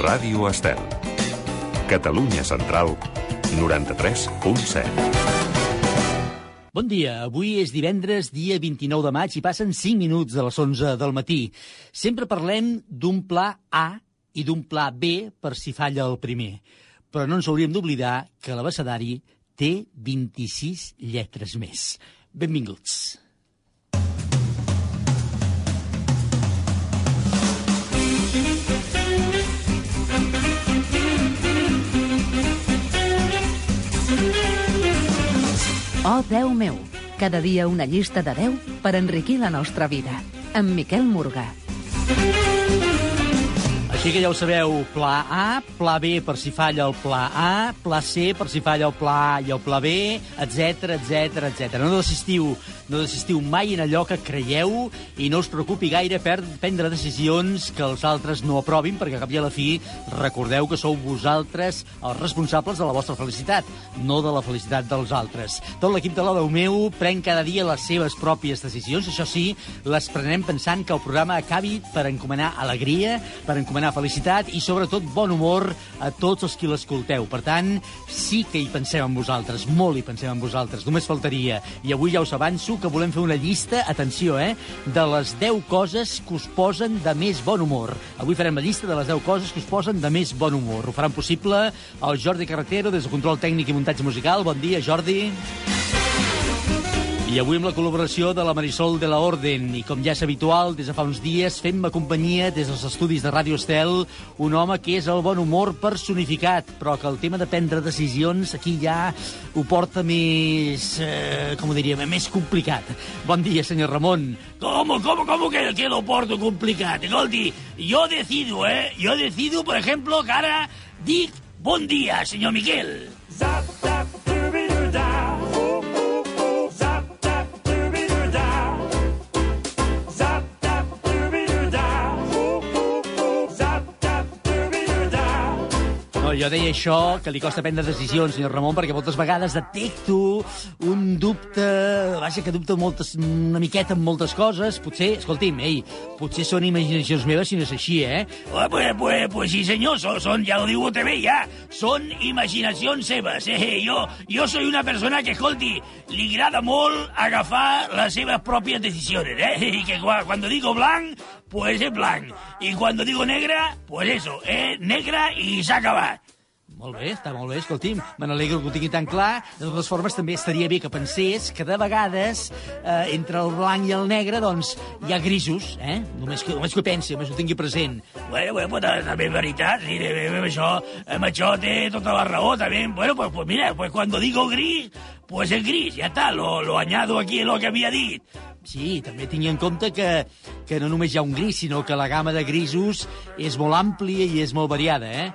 Ràdio Estel. Catalunya Central, 93.7. Bon dia, avui és divendres, dia 29 de maig, i passen 5 minuts de les 11 del matí. Sempre parlem d'un pla A i d'un pla B per si falla el primer. Però no ens hauríem d'oblidar que l'abecedari té 26 lletres més. Benvinguts. Oh, Déu meu, cada dia una llista de 10 per enriquir la nostra vida. Amb Miquel Morgà. Així que ja ho sabeu, pla A, pla B per si falla el pla A, pla C per si falla el pla A i el pla B, etc etc etc. No desistiu, no desistiu mai en allò que creieu i no us preocupi gaire per prendre decisions que els altres no aprovin, perquè a cap i a la fi recordeu que sou vosaltres els responsables de la vostra felicitat, no de la felicitat dels altres. Tot l'equip de l'Odeu meu pren cada dia les seves pròpies decisions, això sí, les prenem pensant que el programa acabi per encomanar alegria, per encomanar felicitat i, sobretot, bon humor a tots els qui l'escolteu. Per tant, sí que hi pensem en vosaltres, molt hi pensem en vosaltres, només faltaria. I avui ja us avanço que volem fer una llista, atenció, eh, de les 10 coses que us posen de més bon humor. Avui farem la llista de les 10 coses que us posen de més bon humor. Ho faran possible el Jordi Carretero, des de Control Tècnic i Muntatge Musical. Bon dia, Jordi. I avui amb la col·laboració de la Marisol de la Orden. I com ja és habitual, des de fa uns dies fem-me companyia des dels estudis de Ràdio Estel un home que és el bon humor personificat, però que el tema de prendre decisions aquí ja ho porta més, eh, com ho diríem, més complicat. Bon dia, senyor Ramon. ¿Cómo, cómo, cómo que, que lo porto complicado? Goldi, yo decido, ¿eh? Yo decido, por ejemplo, que ara dic bon dia, senyor Miquel. Zap, jo deia això, que li costa prendre decisions, senyor Ramon, perquè moltes vegades detecto un dubte, vaja, que dubta moltes, una miqueta en moltes coses. Potser, escolti'm, ei, potser són imaginacions meves si no és així, eh? Eh, Pues, pues, pues sí, senyor, son, son, lo digo usted bé, ya, son imaginacions seves. Eh? Jo, jo soy una persona que, escolti, li agrada molt agafar les seves pròpies decisions, eh? I que cua- cuando digo blanc, pues es blanc. Y cuando digo negra, pues eso, eh? Negra y s'ha acabat. Molt bé, està molt bé, escolti'm, me n'alegro que ho tingui tan clar. De totes formes, també estaria bé que pensés que de vegades eh, entre el blanc i el negre, doncs, hi ha grisos, eh? Només que, només que ho pensi, només ho tingui present. Bueno, bueno, pues també és veritat, sí, de- amb això, amb això té tota la raó, també. Bueno, pues, pues mira, pues cuando digo gris, pues es gris, ya está, lo, lo añado aquí lo que había dit. Sí, també tingui en compte que, que no només hi ha un gris, sinó que la gamma de grisos és molt àmplia i és molt variada, eh?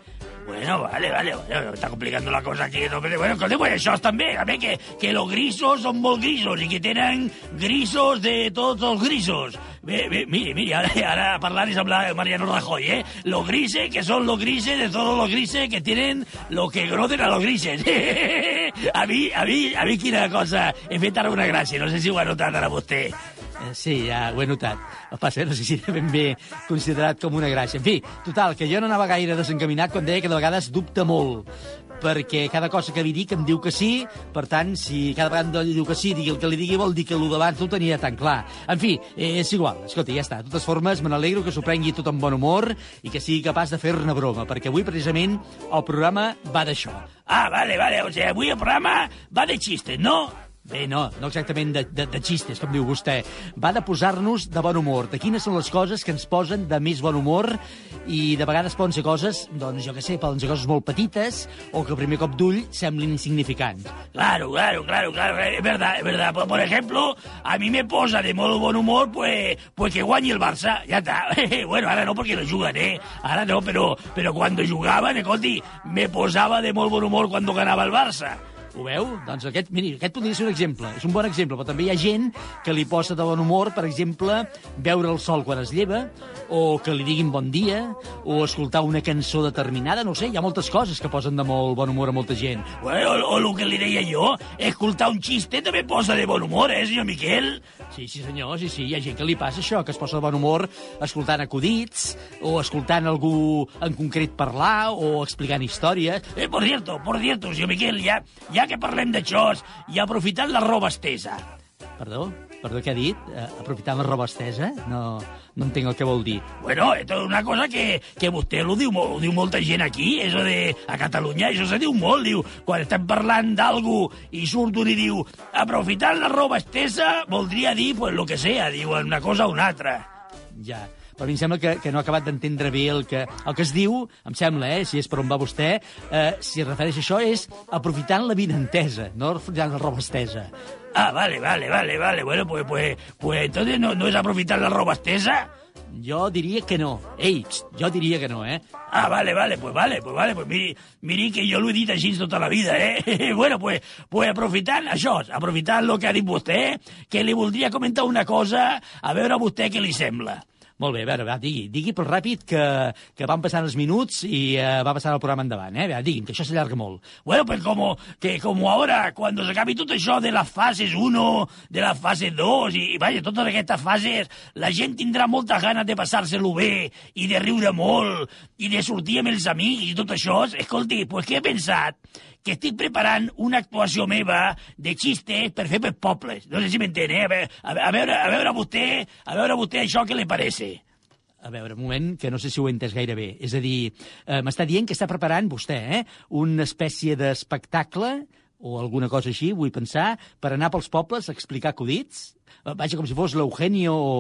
Bueno, vale, vale, vale, está complicando la cosa aquí. No, bueno, escolta, pues això també, també que, que los grisos són molt grisos i que tenen grisos de tots els grisos. Bé, bé, mire, mire, ara, ara parlar és hablar Mariano Rajoy, ¿eh? Los grises que son los grises de todos los grises que tienen lo que conocen a los grises. a mi, a mi, a mi quina cosa he una gràcia, no sé si ho ha notat ara vostè. Eh, Sí, ja ho he notat. El passa no sé si era ben bé considerat com una gràcia. En fi, total, que jo no anava gaire desencaminat quan deia que de vegades dubta molt perquè cada cosa que li dic em diu que sí, per tant, si cada vegada li diu que sí, digui el que li digui, vol dir que el d'abans no ho tenia tan clar. En fi, eh, és igual, escolta, ja està. De totes formes, me n'alegro que s'ho prengui tot amb bon humor i que sigui capaç de fer-ne broma, perquè avui, precisament, el programa va d'això. Ah, vale, vale, o sea, avui el programa va de xistes, no? Bé, no, no exactament de, de, de xistes, com diu vostè. Va de posar-nos de bon humor, de quines són les coses que ens posen de més bon humor i de vegades poden ser coses, doncs jo que sé, poden ser coses molt petites o que a primer cop d'ull semblin insignificants. Claro, claro, claro, claro, es verdad, es verdad. Por, por ejemplo, a mí me posa de modo buen humor, pues, pues que guañe el Barça, ya está. bueno, ahora no porque no jugan, ¿eh? Ahora no, pero, pero cuando jugaban, escolti, me posaba de molt bon humor cuando ganaba el Barça. Ho veu? Doncs aquest, miri, aquest podria ser un exemple. És un bon exemple, però també hi ha gent que li posa de bon humor, per exemple, veure el sol quan es lleva, o que li diguin bon dia, o escoltar una cançó determinada, no sé, hi ha moltes coses que posen de molt bon humor a molta gent. Bueno, o, o el que li deia jo, escoltar un xiste també posa de bon humor, eh, senyor Miquel? Sí, sí, senyor, sí, sí, hi ha gent que li passa això, que es posa de bon humor escoltant acudits, o escoltant algú en concret parlar, o explicant històries. Eh, por cierto, por cierto, senyor Miquel, ja, ja que parlem d'això, i aprofitant la roba estesa. Perdó? Perdó, què ha dit? Eh, aprofitant la roba estesa? No, no entenc el que vol dir. Bueno, esto es una cosa que, que vostè lo diu, ho diu molta gent aquí, eso de a Catalunya, això se diu molt, diu, quan estem parlant d'algú i surt un i diu aprofitant la roba estesa, voldria dir, pues, lo que sea, diu, una cosa o una altra. Ja, però a mi em sembla que, que no ha acabat d'entendre bé el que, el que es diu, em sembla, eh, si és per on va vostè, eh, si es refereix a això és aprofitant la vinentesa, no aprofitant la roba estesa. Ah, vale, vale, vale, vale, bueno, pues, pues, pues entonces no, no es aprofitar la roba estesa. Jo diria que no. Ei, pst, jo diria que no, eh? Ah, vale, vale, pues vale, pues vale, pues miri, miri que jo l'ho he dit així tota la vida, eh? bueno, pues, pues aprofitant això, aprofitant el que ha dit vostè, que li voldria comentar una cosa, a veure a vostè què li sembla. Molt bé, a veure, va, digui, digui, però ràpid, que, que van passant els minuts i eh, va passant el programa endavant, eh? Va, digui'm, que això s'allarga molt. Bueno, pues como que como ahora, cuando se acabe tot això de les fases 1, de la fase 2, i, i vaja, totes aquestes fases, la gent tindrà moltes ganes de passar-se-lo bé, i de riure molt, i de sortir amb els amics i tot això. Escolti, pues què he pensat? Que estic preparant una actuació meva de xistes per fer pels pobles. No sé si m'entén, eh? A veure, a veure, a veure vostè, a veure vostè això què li parece. A veure, un moment, que no sé si ho he entès gaire bé. És a dir, eh, m'està dient que està preparant vostè eh, una espècie d'espectacle o alguna cosa així, vull pensar, per anar pels pobles a explicar acudits? Eh, Vaja, com si fos l'Eugenio o,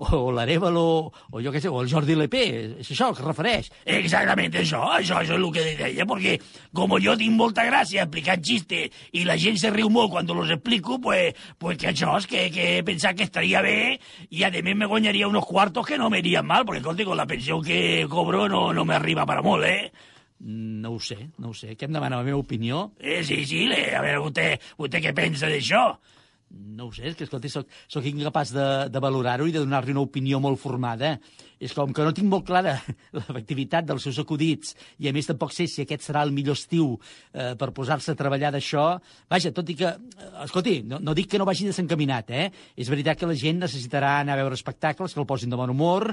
o l'Arevalo o jo què sé, o el Jordi Lepé. És això el que es refereix. Exactament això, això, això és el que deia, perquè com jo tinc molta gràcia explicant xistes i la gent se riu molt quan los explico, pues, pues que això és que, que he pensat que estaria bé i a més me guanyaria unos cuartos que no me mal, perquè escolta, con la pensió que cobro no, no me arriba para molt, eh? No ho sé, no ho sé. Què em demana la meva opinió? Eh, sí, sí, a veure, vostè, vostè què pensa d'això? No ho sé, és que, escolta, soc, soc incapaç de, de valorar-ho i de donar-li una opinió molt formada. És com que no tinc molt clara l'efectivitat dels seus acudits i, a més, tampoc sé si aquest serà el millor estiu eh, per posar-se a treballar d'això. Vaja, tot i que... eh, Escolti, no, no dic que no vagi desencaminat, eh? És veritat que la gent necessitarà anar a veure espectacles que el posin de bon humor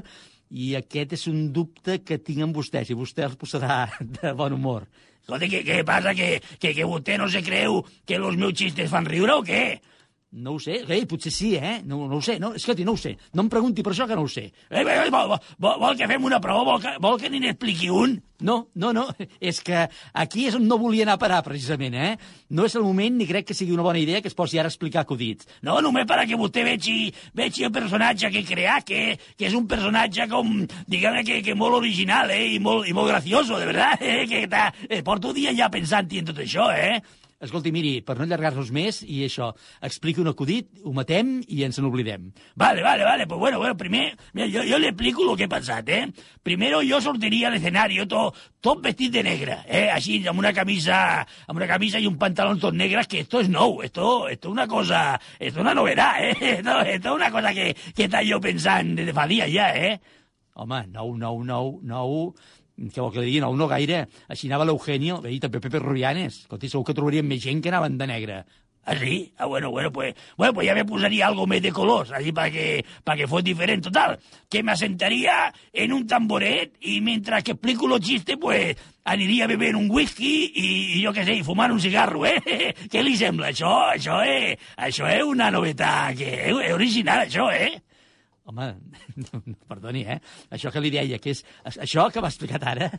i aquest és un dubte que tinc amb vostè, si vostè els posarà de bon humor. Escolta, què, què passa, que, que, que vostè no se creu que los meus xistes fan riure o què? No ho sé, ei, potser sí, eh? No, no ho sé, no, escolti, no ho sé. No em pregunti per això que no ho sé. Eh, eh, vol, vol, vol que fem una prova? Vol que, vol que n'hi n'expliqui un? No, no, no, és que aquí és on no volia anar a parar, precisament, eh? No és el moment ni crec que sigui una bona idea que es posi ara a explicar acudits. No, només per a que vostè vegi, vegi el personatge que he creat, que, que és un personatge com, diguem que, que molt original, eh? I molt, i molt gracioso, de veritat, eh? Que ta, eh, porto dia ja pensant-hi en tot això, eh? Escolti, miri, per no allargar-nos més, i això, expliqui un acudit, ho matem i ens n'oblidem. Vale, vale, vale, pues bueno, bueno, primer, mira, yo, yo le explico lo que he pensat, eh? Primero yo sortiría al escenario tot, tot vestit de negre, eh? Així, amb una camisa, amb una camisa i un pantalón tot negres, que esto es nou, esto, esto una cosa, esto una novedad, eh? Esto, esto una cosa que, que està jo pensant de fa dies ja, eh? Home, nou, nou, nou, nou... Què vol que li digui? Nou, no gaire. Així anava l'Eugenio, i també Pepe Rubianes. Escolti, segur que trobaríem més gent que anaven de negre. ¿Ah, sí? Ah, bueno, bueno, pues, bueno, pues ya me posaría algo más de color, así para que, para que fuera diferente, total. Que me asentaría en un tamboret y mientras que explico los chistes, pues, aniria a beber un whisky i, i jo què sé, i fumar un cigarro, eh? Què li sembla, això? Això, eh? Això és una novetat, que és original, això, eh? Home, no, perdoni, eh? Això que li deia, que és... Això que m'ha explicat ara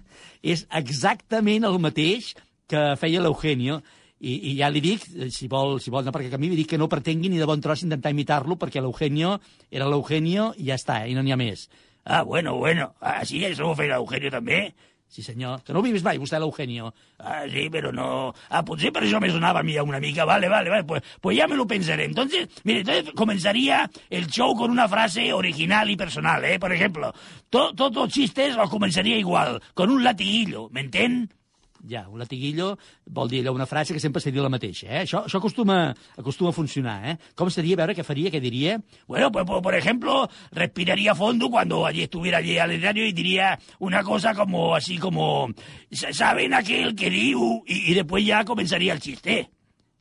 és exactament el mateix que feia l'Eugenio, i, i ja li dic, si vol, si vol anar per aquest camí, li dic que no pretengui ni de bon tros intentar imitar-lo, perquè l'Eugenio era l'Eugenio i ja està, eh? i no n'hi ha més. Ah, bueno, bueno. Ah, sí, això ho feia l'Eugenio també? Sí, senyor. Que no vist mai, vostè, l'Eugenio. Ah, sí, pero no... Ah, potser per això me sonava a una mica. Vale, vale, vale. Pues, pues ya me lo pensaré. Entonces, mire, entonces comenzaría el show con una frase original y personal, ¿eh? Por ejemplo, to, todos los chistes los comenzaría igual, con un latiguillo, ¿me entienden? Ja, un latiguillo vol dir allò una frase que sempre seria la mateixa, eh? Això, això acostuma, acostuma a funcionar, eh? Com seria, veure, què faria, què diria? Bueno, pues, por ejemplo, respiraría fondo cuando allí estuviera allí al escenario y diría una cosa como así como, "Sa- ¿saben aquel que diu? Y, y después ya comenzaría el chiste.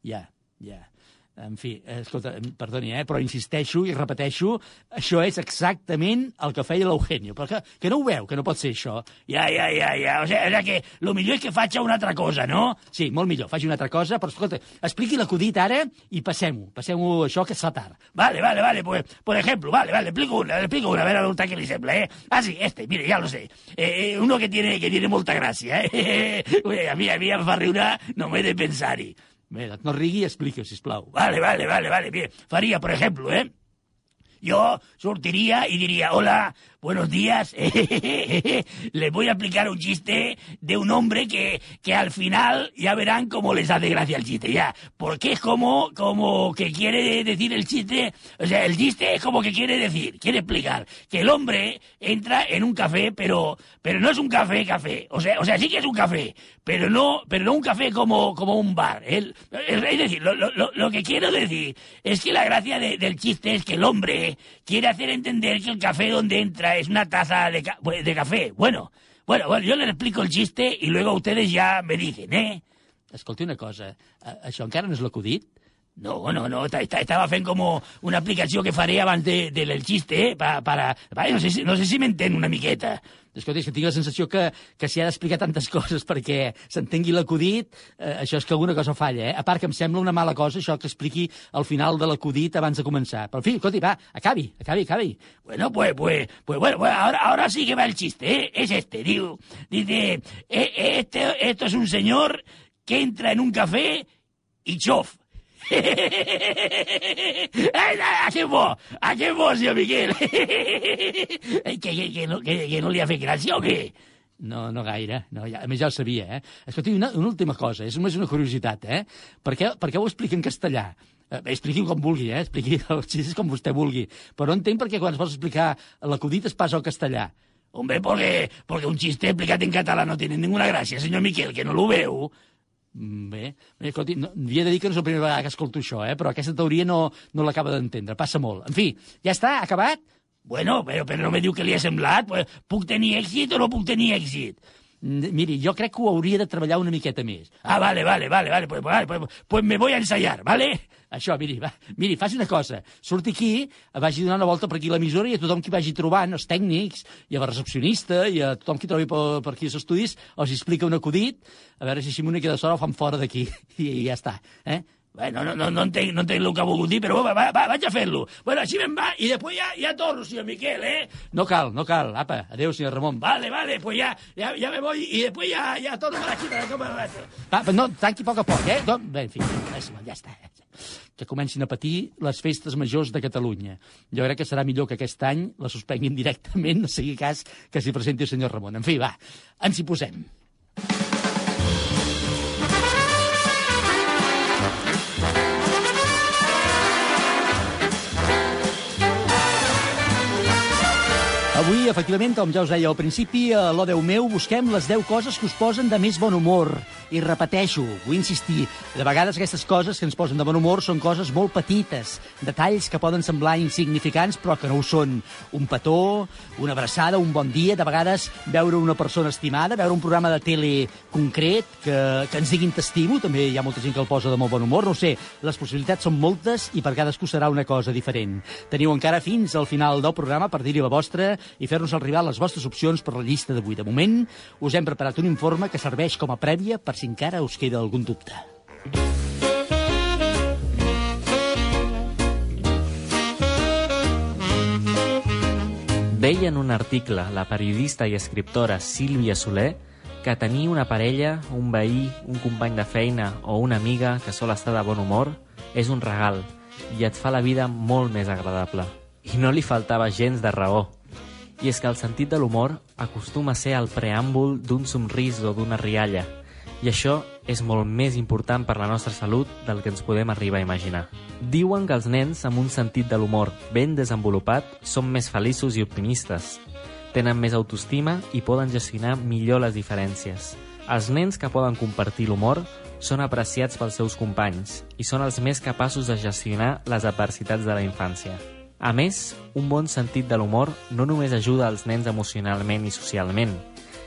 Ja, ja. En fi, eh, escolta, perdoni, eh, però insisteixo i repeteixo, això és exactament el que feia l'Eugenio, però que, que no ho veu, que no pot ser això. Ya, ya, ya, ya. O o sea que lo millor és que faci una altra cosa, no? Sí, molt millor, faci una altra cosa, però escolta, expliqui l'acudit ara i passem-ho, passem-ho això que es fa tard. Vale, vale, vale. Pues, por ejemplo, vale, vale, le explico una, explico una, a ver a què li sembla, eh? Ah, sí, este, mire, ya lo sé. Eh, eh, uno que tiene, que tiene molta gràcia, eh? A mi, a mi em fa riure només de pensar-hi. Bé, no rigui i expliqui sisplau. Vale, vale, vale, vale. Bien. Faría, por ejemplo, ¿eh? Yo sortiría y diría, hola, buenos días. les voy a explicar un chiste de un hombre que, que al final ya verán cómo les hace gracia el chiste, ya. Porque es como, como que quiere decir el chiste, o sea, el chiste es como que quiere decir, quiere explicar que el hombre entra en un café, pero, pero no es un café, café. O sea, o sea, sí que es un café, pero no, pero no un café como, como un bar. Es decir, lo, lo- lo- que quiero decir es que la gracia de- del chiste es que el hombre quiere hacer entender que el café donde entra es una taza de, ca- de café. Bueno, bueno, bueno, yo les explico el chiste y luego ustedes ya me dicen, ¿eh? Escolti una cosa, això encara no és l'acudit? No, no, no, esta- esta- estaba fent como una aplicació que faré abans de, del chiste, eh? Pa, para, para, no sé si, no sé si m'entén una miqueta. Escolta, és que tinc la sensació que, que s'hi ha d'explicar tantes coses perquè s'entengui l'acudit, eh, això és que alguna cosa falla, eh? A part que em sembla una mala cosa això que expliqui al final de l'acudit abans de començar. Però, en fi, escolti, va, acabi, acabi, acabi. Bueno, pues, pues, pues bueno, pues ahora, ahora sí que va el chiste, ¿eh? Es este, digo. Dice, eh, este, esto es un señor que entra en un café y chof. Ai, A què bo? A què bo, senyor Miquel? que, que, que, no, que, que no li ha fet gràcia o què? No, no gaire. No, ja, a més, ja ho sabia, eh? Escolti, una, una última cosa, és només una curiositat, eh? Per què, per què ho explica en castellà? Eh, expliqui com vulgui, eh? Expliqui els xistes com vostè vulgui. Però no entenc per què quan es vol explicar l'acudit es passa al castellà. Hombre, porque, porque un chiste explicado en catalán no tiene ninguna gracia, señor Miquel, que no lo veo. Mm, Bé, bé escolti, no, havia de dir que no és la primera vegada que escolto això, eh? però aquesta teoria no, no l'acaba d'entendre, passa molt. En fi, ja està, acabat? Bueno, però, però no me diu que li ha semblat. Puc tenir èxit o no puc tenir èxit? Miri, jo crec que ho hauria de treballar una miqueta més. Ah, vale, vale, vale, vale, pues, vale, pues, pues me voy a ensayar, ¿vale? Això, miri, va, miri, faci una cosa. Surti aquí, vagi donant una volta per aquí a l'emissora i a tothom qui vagi trobant, els tècnics, i a la recepcionista, i a tothom qui trobi per, per aquí als estudis, els explica un acudit, a veure si així amb una mica de sort el fan fora d'aquí. I, I ja està. Eh? Bueno, no, no, no, entenc, no entenc el que ha volgut dir, però va, va, va, vaig a fer-lo. Bueno, així me'n va i després ja, ja torno, senyor Miquel, eh? No cal, no cal. Apa, adéu, senyor Ramon. Va, Vale, vale, pues ya, ya, ya me voy y después ya, ya torno a la xita de com a rato. va, no, tanqui a poc a poc, eh? No, bé, en fi, ja està. Que comencin a patir les festes majors de Catalunya. Jo crec que serà millor que aquest any la suspenguin directament, no sigui cas que s'hi presenti el senyor Ramon. En fi, va, ens hi posem. we Efectivament, com ja us deia al principi, a l'O Déu meu busquem les 10 coses que us posen de més bon humor. I repeteixo, vull insistir, de vegades aquestes coses que ens posen de bon humor són coses molt petites, detalls que poden semblar insignificants però que no ho són. Un petó, una abraçada, un bon dia, de vegades veure una persona estimada, veure un programa de tele concret que, que ens diguin t'estimo, també hi ha molta gent que el posa de molt bon humor, no sé, les possibilitats són moltes i per cadascú serà una cosa diferent. Teniu encara fins al final del programa per dir-hi la vostra i fer-nos arribar les vostres opcions per la llista d'avui. De moment, us hem preparat un informe que serveix com a prèvia per si encara us queda algun dubte. Deia en un article la periodista i escriptora Sílvia Soler que tenir una parella, un veí, un company de feina o una amiga que sol estar de bon humor és un regal i et fa la vida molt més agradable. I no li faltava gens de raó. I és que el sentit de l'humor acostuma a ser el preàmbul d'un somrís o d'una rialla, i això és molt més important per la nostra salut del que ens podem arribar a imaginar. Diuen que els nens amb un sentit de l'humor ben desenvolupat són més feliços i optimistes, tenen més autoestima i poden gestionar millor les diferències. Els nens que poden compartir l'humor són apreciats pels seus companys i són els més capaços de gestionar les adversitats de la infància. A més, un bon sentit de l'humor no només ajuda els nens emocionalment i socialment,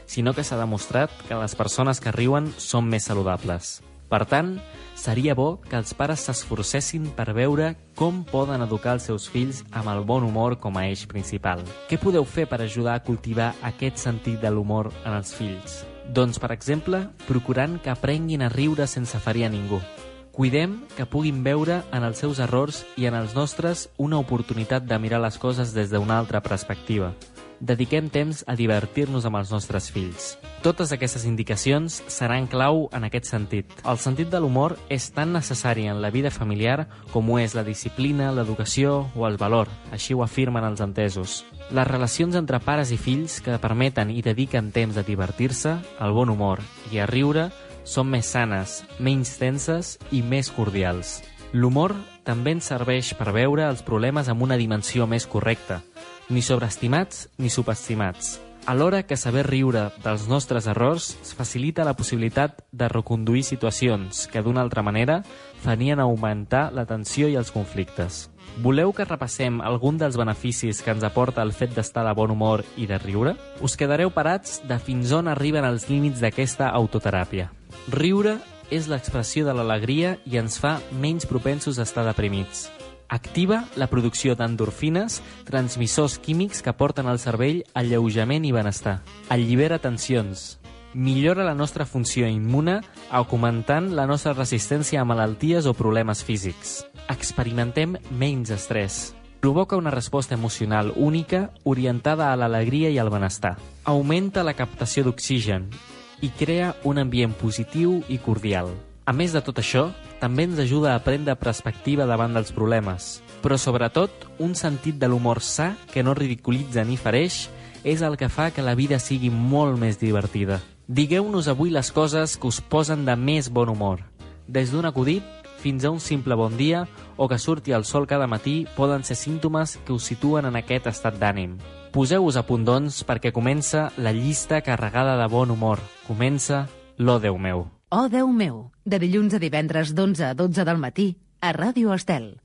sinó que s'ha demostrat que les persones que riuen són més saludables. Per tant, seria bo que els pares s'esforcessin per veure com poden educar els seus fills amb el bon humor com a eix principal. Què podeu fer per ajudar a cultivar aquest sentit de l'humor en els fills? Doncs, per exemple, procurant que aprenguin a riure sense ferir a ningú. Cuidem que puguin veure en els seus errors i en els nostres una oportunitat de mirar les coses des d'una altra perspectiva. Dediquem temps a divertir-nos amb els nostres fills. Totes aquestes indicacions seran clau en aquest sentit. El sentit de l'humor és tan necessari en la vida familiar com ho és la disciplina, l'educació o el valor, així ho afirmen els entesos. Les relacions entre pares i fills que permeten i dediquen temps a divertir-se, al bon humor i a riure són més sanes, menys tenses i més cordials. L'humor també ens serveix per veure els problemes amb una dimensió més correcta, ni sobreestimats ni subestimats. Alhora que saber riure dels nostres errors facilita la possibilitat de reconduir situacions que d'una altra manera farien augmentar la tensió i els conflictes. Voleu que repassem algun dels beneficis que ens aporta el fet d'estar de bon humor i de riure? Us quedareu parats de fins on arriben els límits d'aquesta autoteràpia. Riure és l'expressió de l'alegria i ens fa menys propensos a estar deprimits. Activa la producció d'endorfines, transmissors químics que porten al cervell alleujament i benestar. Allibera tensions. Millora la nostra funció immune augmentant la nostra resistència a malalties o problemes físics. Experimentem menys estrès. Provoca una resposta emocional única orientada a l'alegria i al benestar. Augmenta la captació d'oxigen i crea un ambient positiu i cordial. A més de tot això, també ens ajuda a prendre perspectiva davant dels problemes, però sobretot un sentit de l'humor sa que no ridiculitza ni fereix és el que fa que la vida sigui molt més divertida. Digueu-nos avui les coses que us posen de més bon humor. Des d'un acudit fins a un simple bon dia o que surti el sol cada matí poden ser símptomes que us situen en aquest estat d'ànim. Poseu-vos a punt, doncs, perquè comença la llista carregada de bon humor. Comença l'O Déu meu. Oh, Déu meu, de dilluns a divendres d'11 a 12 del matí, a Ràdio Estel.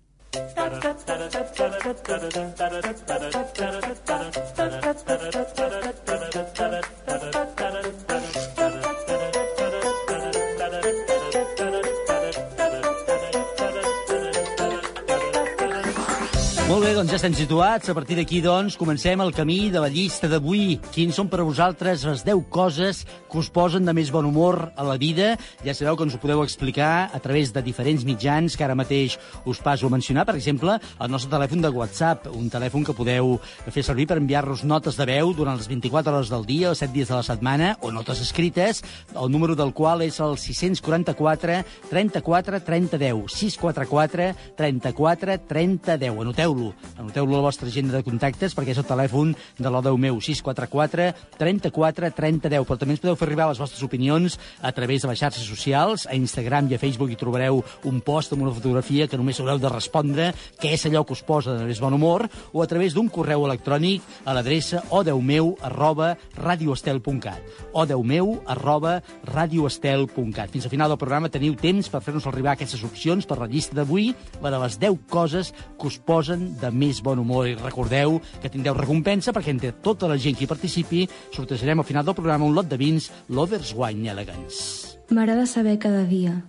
Molt bé, doncs ja estem situats. A partir d'aquí, doncs, comencem el camí de la llista d'avui. Quins són per a vosaltres les 10 coses que us posen de més bon humor a la vida? Ja sabeu que ens ho podeu explicar a través de diferents mitjans que ara mateix us passo a mencionar. Per exemple, el nostre telèfon de WhatsApp, un telèfon que podeu fer servir per enviar-nos notes de veu durant les 24 hores del dia, els 7 dies de la setmana, o notes escrites, el número del qual és el 644 34 30 10. 644 34 30 10. Anoteu-lo. Anoteu-lo a la vostra agenda de contactes perquè és el telèfon de l'Odeu meu, 644 34 30 10. Però també ens podeu fer arribar les vostres opinions a través de les xarxes socials. A Instagram i a Facebook hi trobareu un post amb una fotografia que només haureu de respondre què és allò que us posa de més bon humor o a través d'un correu electrònic a l'adreça odeumeu arroba radioestel.cat odeumeu arroba radioestel.cat Fins al final del programa teniu temps per fer-nos arribar aquestes opcions per la llista d'avui, la de les 10 coses que us posen de més bon humor. I recordeu que tindreu recompensa perquè entre tota la gent que hi participi sortejarem al final del programa un lot de vins Lovers Wine Elegance. M'agrada saber cada dia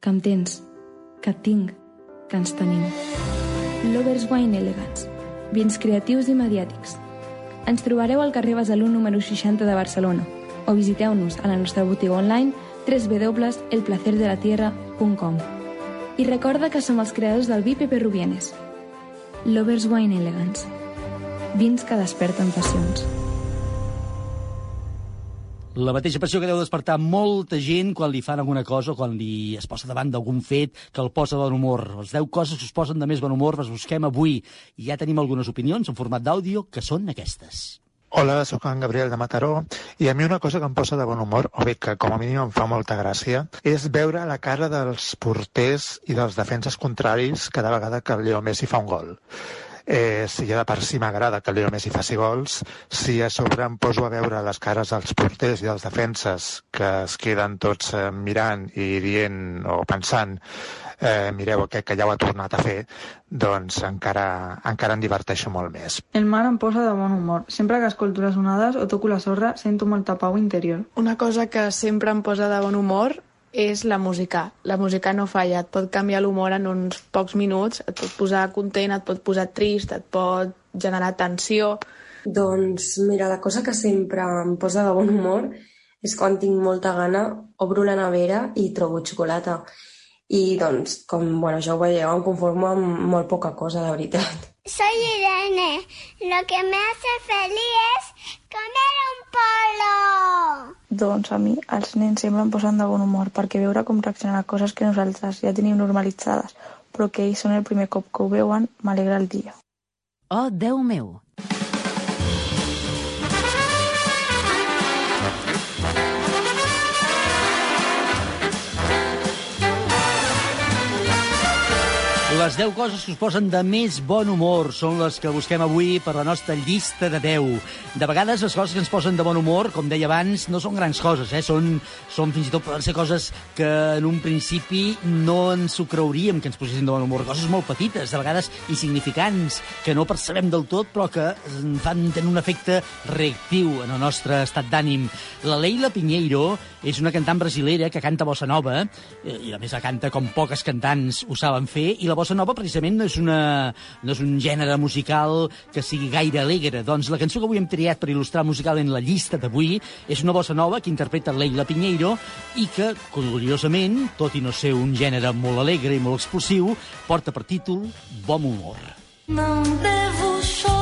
que em tens, que et tinc, que ens tenim. Lovers Wine Elegance. Vins creatius i mediàtics. Ens trobareu al carrer Besalú número 60 de Barcelona o visiteu-nos a la nostra botiga online www.elplacerdelatierra.com I recorda que som els creadors del vi Pepe Rubienes. Lovers Wine Elegance. Vins que desperten passions. La mateixa passió que deu despertar molta gent quan li fan alguna cosa quan li es posa davant d'algun fet que el posa de bon humor. Les 10 coses que us posen de més bon humor les busquem avui. I ja tenim algunes opinions en format d'àudio que són aquestes. Hola, sóc en Gabriel de Mataró i a mi una cosa que em posa de bon humor, o bé que com a mínim em fa molta gràcia, és veure la cara dels porters i dels defenses contraris cada vegada que el Leo Messi fa un gol. Eh, si ja de per si m'agrada que el Leo Messi faci gols, si a sobre em poso a veure les cares dels porters i dels defenses que es queden tots eh, mirant i dient o pensant eh, mireu aquest que ja ho ha tornat a fer, doncs encara, encara em diverteixo molt més. El mar em posa de bon humor. Sempre que escolto les onades o toco la sorra, sento molta pau interior. Una cosa que sempre em posa de bon humor és la música. La música no falla, et pot canviar l'humor en uns pocs minuts, et pot posar content, et pot posar trist, et pot generar tensió. Doncs mira, la cosa que sempre em posa de bon humor és quan tinc molta gana, obro la nevera i trobo xocolata. I doncs, com bueno, ja ho veieu, em conformo amb molt poca cosa, de veritat. Soy Irene. Lo que me hace feliz es comer un polo. Doncs a mi els nens sempre em posen de bon humor perquè veure com reaccionen a coses que nosaltres ja tenim normalitzades però que ells són el primer cop que ho veuen m'alegra el dia. Oh, Déu meu! Les 10 coses que us posen de més bon humor són les que busquem avui per la nostra llista de 10. De vegades les coses que ens posen de bon humor, com deia abans, no són grans coses, eh? són, són fins i tot poden ser coses que en un principi no ens ho creuríem que ens posessin de bon humor. Coses molt petites, de vegades insignificants, que no percebem del tot, però que fan tenir un efecte reactiu en el nostre estat d'ànim. La Leila Pinheiro és una cantant brasilera que canta bossa nova, eh, i a més la canta com poques cantants ho saben fer, i la bossa nova precisament no és, una, no és un gènere musical que sigui gaire alegre. Doncs la cançó que avui hem triat per il·lustrar musicalment la llista d'avui és una bossa nova que interpreta Leila Pinheiro i que, curiosament, tot i no ser un gènere molt alegre i molt explosiu, porta per títol Bon humor. Não devo chorar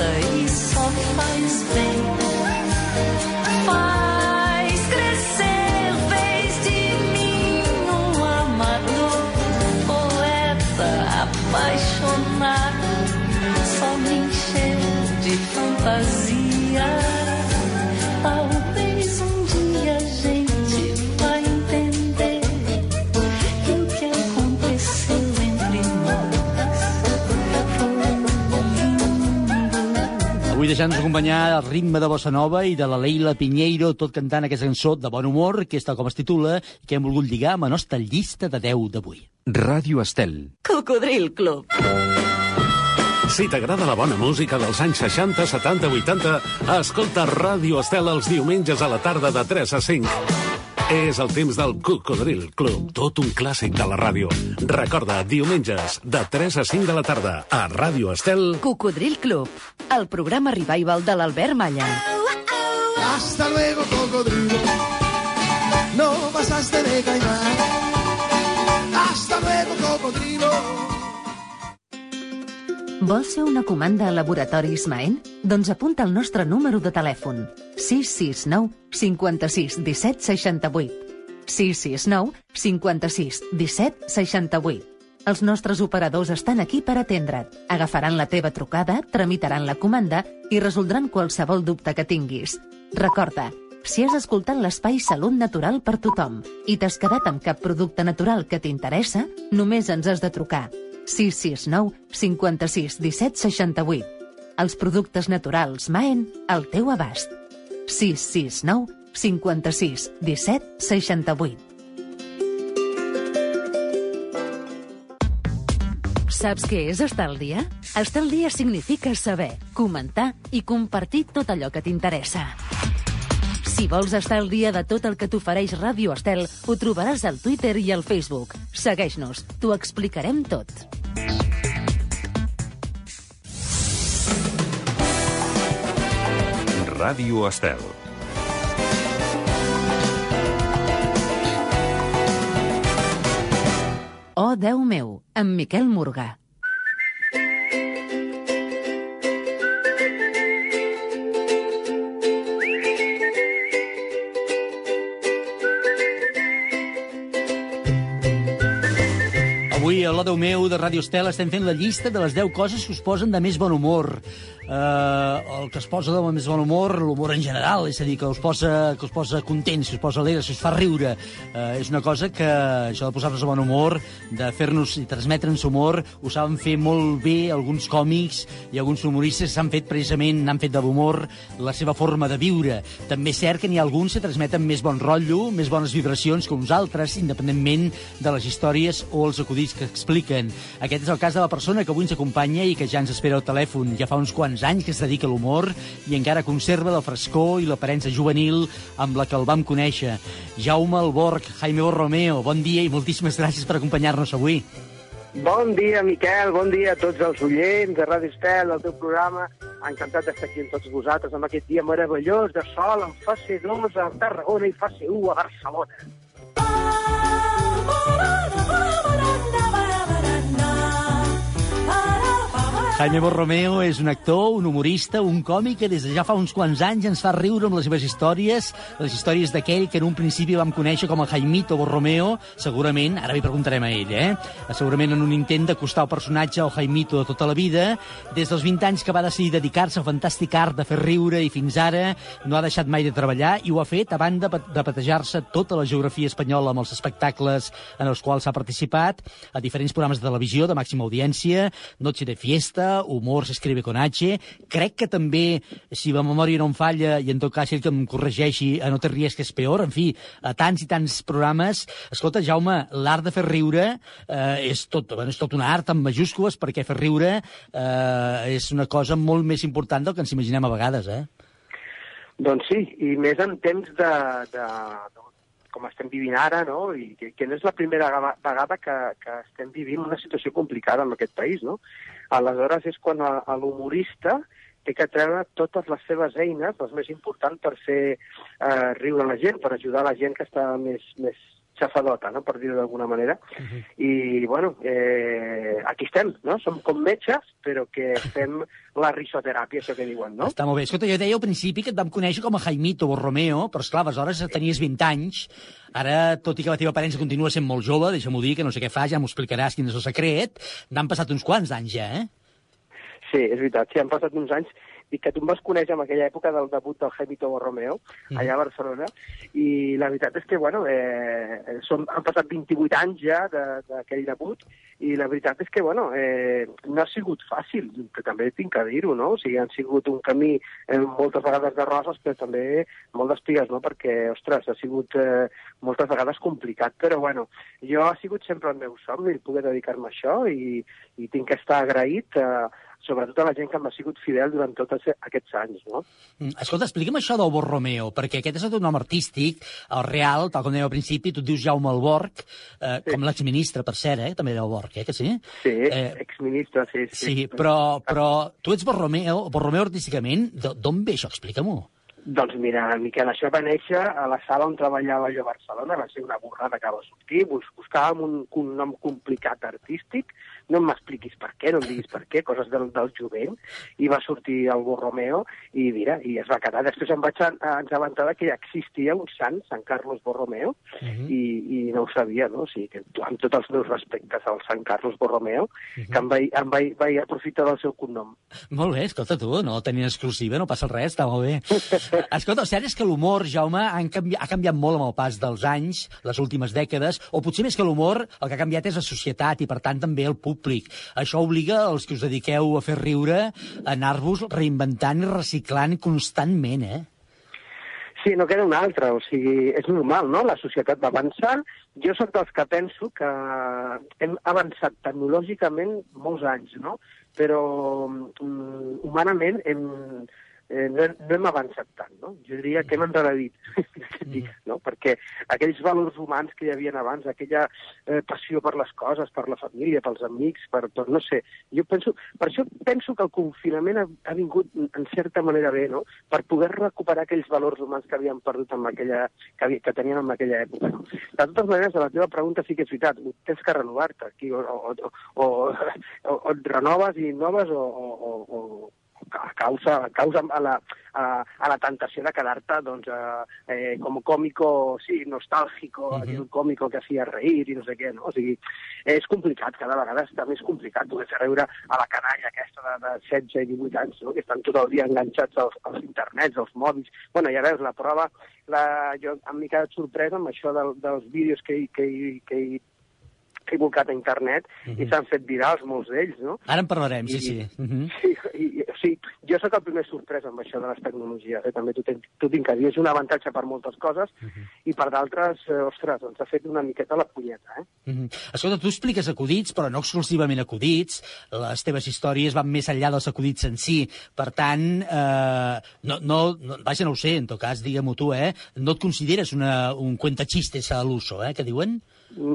Lisa my bem. Deixant-nos acompanyar el ritme de Bossa Nova i de la Leila Pinheiro, tot cantant aquesta cançó de bon humor, que és tal com es titula, i que hem volgut lligar amb la nostra llista de 10 d'avui. Ràdio Estel. Cocodril Club. Si t'agrada la bona música dels anys 60, 70, 80, escolta Ràdio Estel els diumenges a la tarda de 3 a 5. És el temps del Cocodril Club, tot un clàssic de la ràdio. Recorda, diumenges, de 3 a 5 de la tarda, a Ràdio Estel... Cocodril Club, el programa revival de l'Albert Malla. Hasta luego, Vols fer una comanda a Laboratoris Maen? Doncs apunta el nostre número de telèfon. 669 56 17 68. 669 56 17 68. Els nostres operadors estan aquí per atendre't. Agafaran la teva trucada, tramitaran la comanda i resoldran qualsevol dubte que tinguis. Recorda, si has escoltat l'espai Salut Natural per tothom i t'has quedat amb cap producte natural que t'interessa, només ens has de trucar. 669 56 17 68. Els productes naturals Maen al teu abast. 669 56 17 68. Saps què és estar al dia? Estar al dia significa saber, comentar i compartir tot allò que t'interessa. Si vols estar al dia de tot el que t'ofereix Ràdio Estel, ho trobaràs al Twitter i al Facebook. Segueix-nos, t'ho explicarem tot. Ràdio Estel. Oh, Déu meu, amb Miquel Morgà. Avui, a l'Odeu meu de Ràdio Estel, estem fent la llista de les 10 coses que us posen de més bon humor. Uh, el que es posa de més bon humor, l'humor en general, és a dir, que us posa, que us posa content, si us posa alegre, si us fa riure. Uh, és una cosa que, això de posar-nos de bon humor, de fer-nos i transmetre'ns humor, ho saben fer molt bé alguns còmics i alguns humoristes s'han fet precisament, n'han fet de l'humor la seva forma de viure. També és cert que n'hi ha alguns que transmeten més bon rotllo, més bones vibracions que uns altres, independentment de les històries o els acudits que expliquen. Aquest és el cas de la persona que avui ens acompanya i que ja ens espera al telèfon. Ja fa uns quants anys que es dedica a l'humor i encara conserva la frescor i l'aparença juvenil amb la que el vam conèixer. Jaume Alborg, Jaime Borromeo, bon dia i moltíssimes gràcies per acompanyar-nos avui. Bon dia, Miquel, bon dia a tots els oients de Ràdio Estel, del teu programa. Encantat d'estar aquí amb tots vosaltres amb aquest dia meravellós de sol en fase 2 a Tarragona i fase 1 a Barcelona. Jaime Borromeo és un actor, un humorista, un còmic que des de ja fa uns quants anys ens fa riure amb les seves històries, les històries d'aquell que en un principi vam conèixer com a Jaimito Borromeo, segurament, ara li preguntarem a ell, eh? Segurament en un intent d'acostar el personatge al Jaimito de tota la vida, des dels 20 anys que va decidir dedicar-se al fantàstic art de fer riure i fins ara no ha deixat mai de treballar i ho ha fet a banda de patejar-se tota la geografia espanyola amb els espectacles en els quals ha participat, a diferents programes de televisió de màxima audiència, Noche de Fiesta, Humor s'escribe con H. Crec que també, si la memòria no em falla, i en tot cas ell que em corregeixi, a No te ries que és peor, en fi, a tants i tants programes. Escolta, Jaume, l'art de fer riure eh, és, tot, bueno, és tot un art amb majúscules, perquè fer riure eh, és una cosa molt més important del que ens imaginem a vegades, eh? Doncs sí, i més en temps de, de, de com estem vivint ara, no? I que, que no és la primera vegada que, que estem vivint una situació complicada en aquest país, no? Aleshores és quan l'humorista té que treure totes les seves eines, les més importants, per fer eh, riure la gent, per ajudar la gent que està més, més xafadota, no?, per dir-ho d'alguna manera. I, bueno, eh, aquí estem, no? Som com metges, però que fem la risoteràpia, això que diuen, no? Està molt bé. Escolta, jo deia al principi que et vam conèixer com a Jaimito Borromeo, però esclar, aleshores tenies 20 anys. Ara, tot i que la teva aparença continua sent molt jove, deixa'm-ho dir, que no sé què fas, ja m'ho explicaràs quin és el secret, n'han passat uns quants d'anys ja, eh? Sí, és veritat, sí, han passat uns anys i que tu em vas conèixer en aquella època del debut del Jaimito Borromeo, allà a Barcelona, i la veritat és que, bueno, eh, som, han passat 28 anys ja de- d'aquell debut, i la veritat és que, bueno, eh, no ha sigut fàcil, que també tinc que dir-ho, no? O sigui, han sigut un camí eh, moltes vegades de roses, però també molt d'espigues, no? Perquè, ostres, ha sigut eh, moltes vegades complicat, però, bueno, jo ha sigut sempre el meu somni, poder dedicar-me a això, i, i tinc que estar agraït eh, sobretot a la gent que m'ha sigut fidel durant tots aquests anys, no? Mm, Escolta, explica'm això del Borromeo, perquè aquest és el teu nom artístic, el real, tal com dèiem al principi, tu et dius Jaume Alborg, eh, com l'exministre, per cert, eh? també era Alborg, eh, que sí? Sí, Eh, exministre, sí, sí. Sí, però, però tu ets Borromeo, Borromeo artísticament, d'on ve això? Explica-m'ho. Doncs mira, Miquel, això va néixer a la sala on treballava jo a Barcelona, va ser una borrada que va sortir, Bus- buscàvem un, un nom complicat artístic, no m'expliquis per què, no em diguis per què, coses del, del jovent, i va sortir el Borromeo, i mira, i es va quedar. Després em vaig a- a ensabentar que ja existia un sant, Sant Carlos Borromeo, i, i no ho sabia, no? O sigui, que amb tots els meus respectes al Sant Carlos Borromeo, que em vaig, em vaig, vaig aprofitar del seu cognom. Molt bé, escolta tu, no tenia exclusiva, no passa res, està molt bé. Escolta, el cert és que l'humor, Jaume, han canvi ha canviat molt amb el pas dels anys, les últimes dècades, o potser més que l'humor, el que ha canviat és la societat i, per tant, també el públic. Això obliga els que us dediqueu a fer riure a anar-vos reinventant i reciclant constantment, eh? Sí, no queda una altra, o sigui, és normal, no? La societat va avançant. Jo sóc dels que penso que hem avançat tecnològicament molts anys, no? Però mm, humanament hem, eh, no, no hem avançat tant, no? Jo diria que hem endarrerit, no? Perquè aquells valors humans que hi havia abans, aquella eh, passió per les coses, per la família, pels amics, per, per no sé, jo penso, per això penso que el confinament ha, ha vingut en certa manera bé, no? Per poder recuperar aquells valors humans que havíem perdut en aquella, que, havia, que tenien en aquella època. No? De totes maneres, a la teva pregunta sí que és veritat, tens que renovar-te aquí, o, o, o, o, o, et renoves i innoves o, o, o a causa, a causa a la, a, a la tentació de quedar-te doncs, eh, eh, com còmico, sí, nostàlgico, uh -huh. aquell còmico que hacía reír i no sé què, no? O sigui, és complicat, cada vegada està més complicat poder fer riure a la canalla aquesta de, de 16 i 18 anys, no? que estan tot el dia enganxats als, als internets, als mòbils. bueno, ja veus, la prova, la, jo em m'he quedat sorpresa amb això del, dels vídeos que, que, que volcat a internet uh -huh. i s'han fet virals molts d'ells, no? Ara en parlarem, sí, I- sí. Uh -huh. Sí, i, o sigui, jo sóc el primer sorprès amb això de les tecnologies, eh? també t'ho tinc, que dir, és un avantatge per moltes coses i per d'altres, eh, ostres, ens ha fet una miqueta la punyeta, eh? Mm -hmm. Escolta, tu expliques acudits, però no exclusivament acudits. Les teves històries van més enllà dels acudits en si. Per tant, eh, no, no, no, vaja, no ho sé, en tot cas, digue-m'ho tu, eh? No et consideres una, un cuentachistes a l'uso, eh? Que diuen? Mm,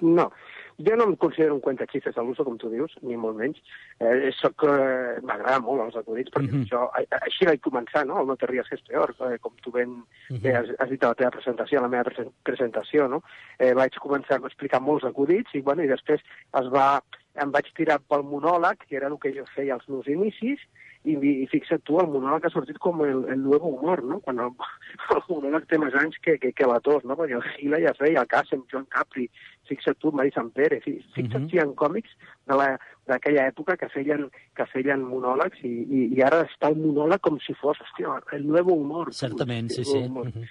No, jo no em considero un cuentachistes a l'uso, com tu dius, ni molt menys. Eh, soc, eh, M'agrada molt els acudits, perquè Mhm. això, a- a- així vaig començar, no? El No te ries que és peor, eh, com tu ben, Mhm. bé has, has dit a la teva presentació, a la meva presen- presentació, no? Eh, vaig començar a explicar molts acudits i, bueno, i després es va, em vaig tirar pel monòleg, que era el que jo feia als meus inicis, i, i fixa't tu, el monòleg ha sortit com el, el nuevo humor, no? Quan el, el monòleg té més anys que, que, que la tos, no? Perquè el Gila ja feia, el Cassem, Joan Capri, fixa't tu, Mari Sant Pere, fi- fixa't Mhm. si hi ha còmics d'aquella època que feien, que feien monòlegs i, i, i ara està el monòleg com si fos, hòstia, el nuevo humor. Certament, sí, El sí. nuevo humor. Mhm.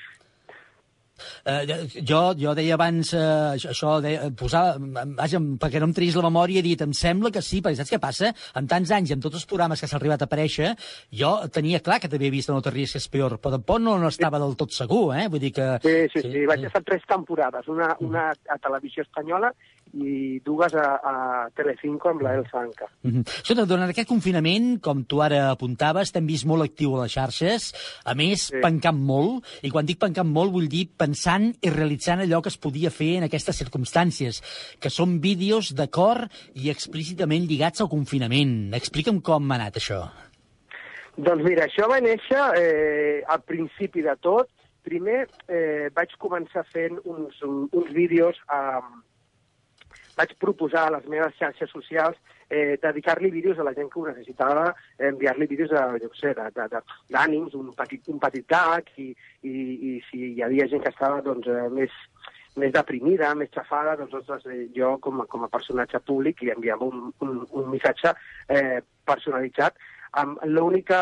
Eh, jo, jo deia abans, eh, això- de, posar, vaja, perquè no em treguis la memòria, he dit, em sembla que sí, perquè saps què passa? En tants anys, amb tots els programes que s'ha arribat a aparèixer, jo tenia clar que t'havia vist No te ries que és peor, però tampoc no, no estava del tot segur, eh? Vull dir que... Sí, sí, sí, sí. vaig estar tres temporades, una, una a Televisió Espanyola i dues a, a Telecinco amb la Elsa Anca. Mhm. Escolta, durant aquest confinament, com tu ara apuntaves, t'hem vist molt actiu a les xarxes, a més, sí. pencant molt, i quan dic pencant molt vull dir pensant i realitzant allò que es podia fer en aquestes circumstàncies, que són vídeos de cor i explícitament lligats al confinament. Explica'm com ha anat això. Doncs mira, això va néixer eh, al principi de tot primer eh, vaig començar fent uns, un, uns vídeos eh, vaig proposar a les meves xarxes socials eh, dedicar-li vídeos a la gent que ho necessitava, enviar-li vídeos de, jo sé, d'ànims, un petit, un petit gag, i, i, i si hi havia gent que estava doncs, eh, més, més deprimida, més xafada, doncs ostres, eh, jo com a, com a personatge públic li enviava un, un, un missatge eh, personalitzat amb l'única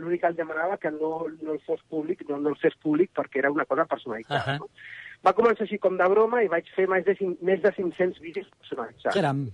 l'únic que em demanava que no, no el fos públic, no, no el fes públic perquè era una cosa personalitzada. Ahà. No? Va començar així com de broma i vaig fer més de, més de 500 vídeos personalitzats. Caram.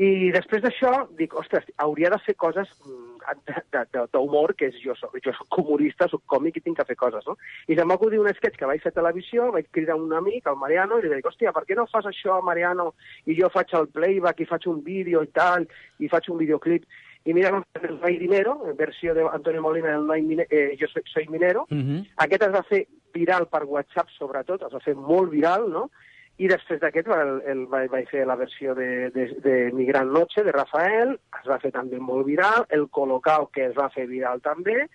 I després d'això dic, ostres, hauria de fer coses mm, de- de- de- d'humor, que és jo soc, jo soc humorista, soc còmic i tinc que fer coses, no? I se'm va acudir un sketch que vaig fer a televisió, vaig cridar un amic, el Mariano, i li dic, hòstia, per què no fas això, Mariano, i jo faig el playback i faig un vídeo i tal, i faig un videoclip. I mira, el Noi Dinero, en versió d'Antonio Molina del Noi eh, Jo soy, soy minero, Mhm. aquest es va fer viral per WhatsApp, sobretot, es va fer molt viral, no? I després d'aquest el, el, vaig, vaig fer la versió de, de, de Mi Gran Noche, de Rafael, es va fer també molt viral, el Colocao, que es va fer viral també,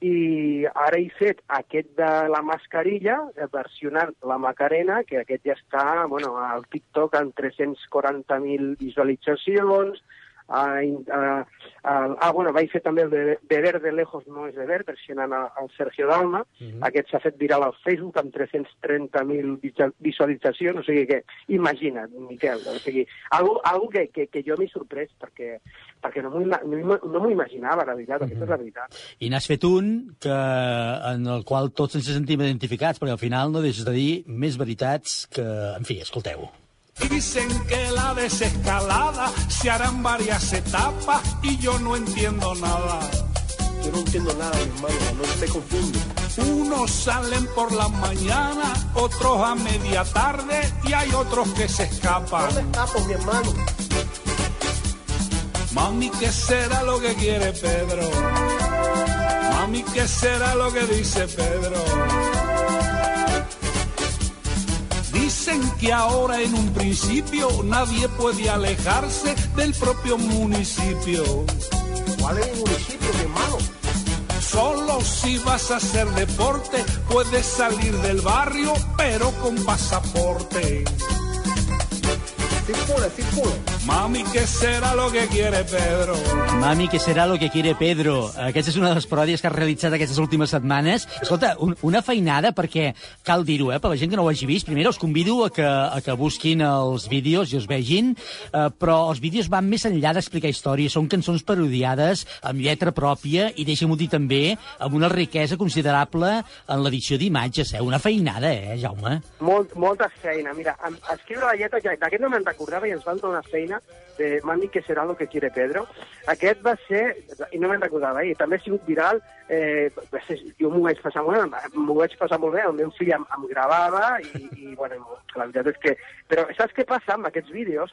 i ara he fet aquest de la mascarilla, versionant la Macarena, que aquest ja està bueno, al TikTok amb 340.000 visualitzacions, Ah, in- ah, ah, bueno, vaig fer també el de Beber de lejos no és beber, versionant el, Sergio Dalma. Mhm. Aquest s'ha fet viral al Facebook amb 330.000 visa- visualitzacions, o sigui que, imagina't, Miquel, o sigui, algo, algo que, que, que jo m'he sorprès perquè, perquè no m'ho no imaginava, la veritat, aquesta és la veritat. I n'has fet un que, en el qual tots ens sentim identificats, perquè al final no deixes de dir més veritats que... En fi, escolteu. Dicen que la desescalada se hará en varias etapas y yo no entiendo nada. Yo no entiendo nada, mi hermano, no se confunde. Unos salen por la mañana, otros a media tarde y hay otros que se escapan. ¿Dónde escapo, mi hermano? Mami, ¿qué será lo que quiere Pedro? Mami, ¿qué será lo que dice Pedro? Dicen que ahora en un principio nadie puede alejarse del propio municipio. ¿Cuál es el municipio, mi hermano? Solo si vas a hacer deporte puedes salir del barrio, pero con pasaporte. Circula, circula. Mami, ¿qué será lo que quiere Pedro? Mami, que serà lo que quiere Pedro. Aquesta és una de les paròdies que has realitzat aquestes últimes setmanes. Escolta, un, una feinada, perquè cal dir-ho, eh, per la gent que no ho hagi vist. Primer, els convido a que, a que busquin els vídeos i els vegin, eh, però els vídeos van més enllà d'explicar històries. Són cançons parodiades, amb lletra pròpia, i deixa'm-ho dir també, amb una riquesa considerable en l'edició d'imatges. Eh? Una feinada, eh, Jaume? Molt, molta feina. Mira, escriure la lletra, ja, d'aquest no me'n recordava i ens van donar feina de Mami, que serà lo que quiere Pedro. Aquest va ser, i no me'n recordava, i també ha sigut viral, eh, jo m'ho vaig passar molt bé, m'ho vaig passar molt bé, el meu fill em, em gravava i, i bueno, la veritat és que... Però saps què passa amb aquests vídeos?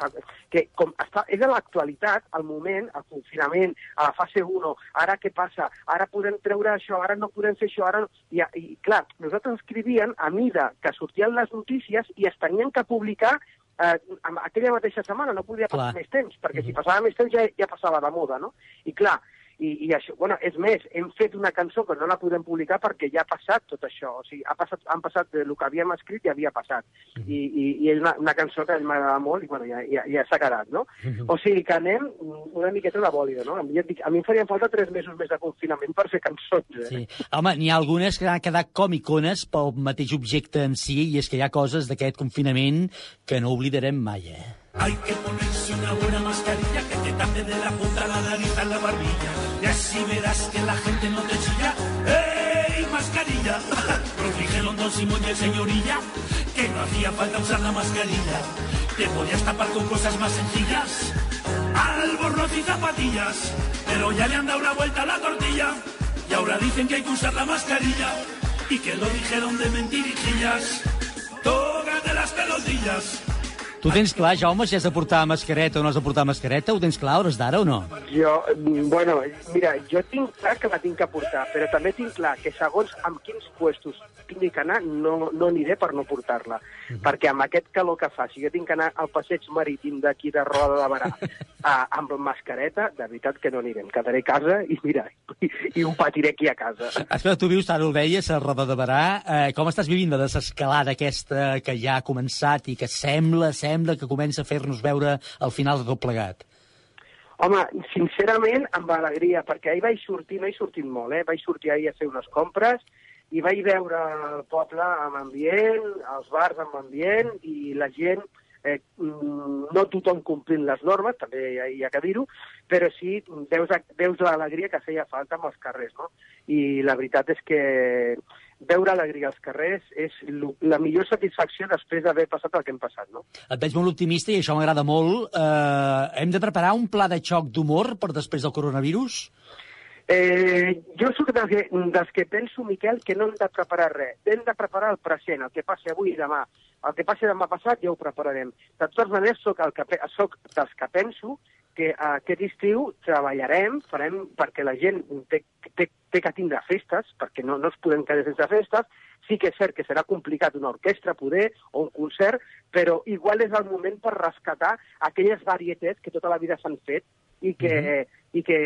Que com està, és de l'actualitat, al moment, al confinament, a la fase 1, ara què passa? Ara podem treure això, ara no podem fer això, ara... I, i clar, nosaltres escrivíem a mida que sortien les notícies i es tenien que publicar eh, aquella mateixa setmana, no podia passar Clar. més temps, perquè si passava més temps ja, ja passava de moda, no? I clar, i, i això, bueno, és més, hem fet una cançó que no la podem publicar perquè ja ha passat tot això, o sigui, ha passat, han passat el que havíem escrit i havia passat, I, i, i és una, una cançó que m'agrada molt i bueno, ja, ja, ja s'ha quedat, no? O sigui que anem una miqueta de bòlida, no? A mi, dic, a mi em farien falta tres mesos més de confinament per fer cançons, eh? Sí. Home, n'hi ha algunes que han quedat com icones pel mateix objecte en si, i és que hi ha coses d'aquest confinament que no oblidarem mai, eh? Hay que ponerse una buena mascarilla que te tape de la punta a la nariz a la barbilla. Y así verás que la gente no te chilla. ¡Ey, mascarilla! Nos dijeron Don Simón y el señorilla que no hacía falta usar la mascarilla. Te podías tapar con cosas más sencillas. Albornoz y zapatillas. Pero ya le han dado la vuelta a la tortilla. Y ahora dicen que hay que usar la mascarilla. Y que lo dijeron de mentirijillas. Tócate las pelotillas. Tu tens clar, Jaume, si has de portar mascareta o no has de portar mascareta? Ho tens clar hores d'ara o no? Jo, mm, bueno, mira, jo tinc clar que la tinc que portar, però també tinc clar que segons amb quins puestos tingui que anar, no, no aniré per no portar-la. Perquè amb aquest calor que fa, si jo tinc que anar al passeig marítim d'aquí de Roda de Barà a, amb mascareta, de veritat que no aniré. Em quedaré a casa i mira, i, i ho patiré aquí a casa. Escolta, tu vius, ara ho deies, a Roda de Barà. Eh, com estàs vivint de desescalada aquesta que ja ha començat i que sembla, sembla que comença a fer-nos veure el final de tot plegat? Home, sincerament, amb alegria, perquè ahir vaig sortir, no he sortit molt, eh? Vaig sortir ahir a fer unes compres i vaig veure el poble amb ambient, els bars amb ambient i la gent, eh, mm, no tothom complint les normes, també hi ha, que dir-ho, però sí veus, veus l'alegria que feia falta amb els carrers, no? I la veritat és que veure alegria als carrers és la millor satisfacció després d'haver passat el que hem passat, no? Et veig molt optimista i això m'agrada molt. Eh, hem de preparar un pla de xoc d'humor per després del coronavirus? Eh, jo sóc dels que, dels que penso, Miquel, que no hem de preparar res. Hem de preparar el present, el que passi avui i demà. El que passi demà passat ja ho prepararem. De totes maneres, sóc, el que, sóc dels que penso que aquest estiu treballarem, farem perquè la gent té, té, té que tindre festes, perquè no, no es podem quedar sense festes. Sí que és cert que serà complicat una orquestra, poder, o un concert, però igual és el moment per rescatar aquelles varietats que tota la vida s'han fet i que, i que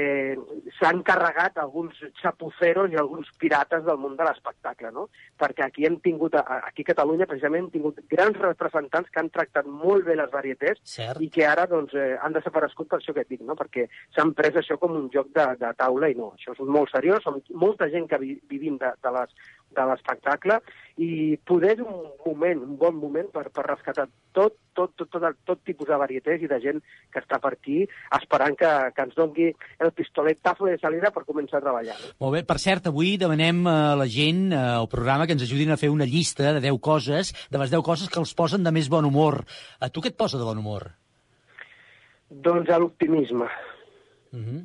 s'han carregat alguns xapuceros i alguns pirates del món de l'espectacle, no? Perquè aquí hem tingut, aquí a Catalunya, precisament, hem tingut grans representants que han tractat molt bé les varietats Cert. i que ara doncs, eh, han desaparegut per això que et dic, no? Perquè s'han pres això com un joc de, de taula i no, això és molt seriós, som molta gent que vi, vivim de, de les de l'espectacle i poder és un moment, un bon moment per, per rescatar tot, tot, tot, tot, tot tipus de varietats i de gent que està per aquí esperant que, que ens dongui el pistoletazo de salida per començar a treballar. Molt bé. Per cert, avui demanem a la gent, eh, al programa, que ens ajudin a fer una llista de 10 coses, de les 10 coses que els posen de més bon humor. A tu què et posa de bon humor? Doncs a l'optimisme. Uh -huh.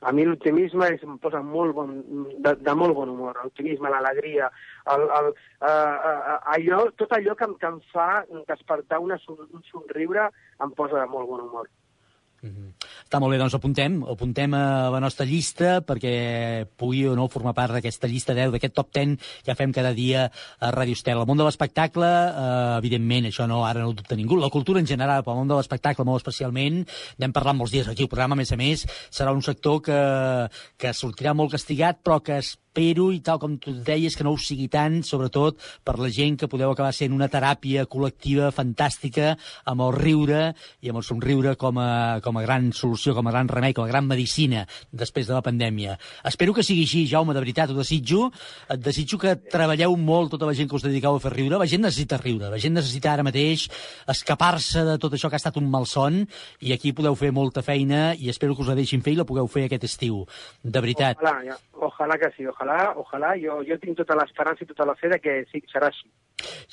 A mi l'optimisme em posa molt bon, de, de molt bon humor, l'optimisme, l'alegria, el, el, uh, uh, allò, tot allò que, que em fa despertar una, un somriure em posa de molt bon humor. Està molt bé, doncs apuntem, apuntem a la nostra llista perquè pugui o no formar part d'aquesta llista 10, d'aquest top 10 que fem cada dia a Ràdio Estel. El món de l'espectacle, eh, evidentment, això no, ara no ho dubta ningú, la cultura en general, però el món de l'espectacle molt especialment, n'hem parlat molts dies aquí al programa, a més a més, serà un sector que, que sortirà molt castigat, però que espero, i tal com tu deies, que no ho sigui tant, sobretot per la gent que podeu acabar sent una teràpia col·lectiva fantàstica amb el riure i amb el somriure com a, com a gran solució, com a gran remei, com a gran medicina després de la pandèmia. Espero que sigui així, Jaume, de veritat, ho desitjo. Et desitjo que treballeu molt tota la gent que us dediqueu a fer riure. La gent necessita riure, la gent necessita ara mateix escapar-se de tot això que ha estat un malson i aquí podeu fer molta feina i espero que us la deixin fer i la pugueu fer aquest estiu. De veritat. Ojalà, ja, ojalà que sí, ojalà, ojalà. Jo, jo tinc tota l'esperança i tota la fe de que sí, serà així.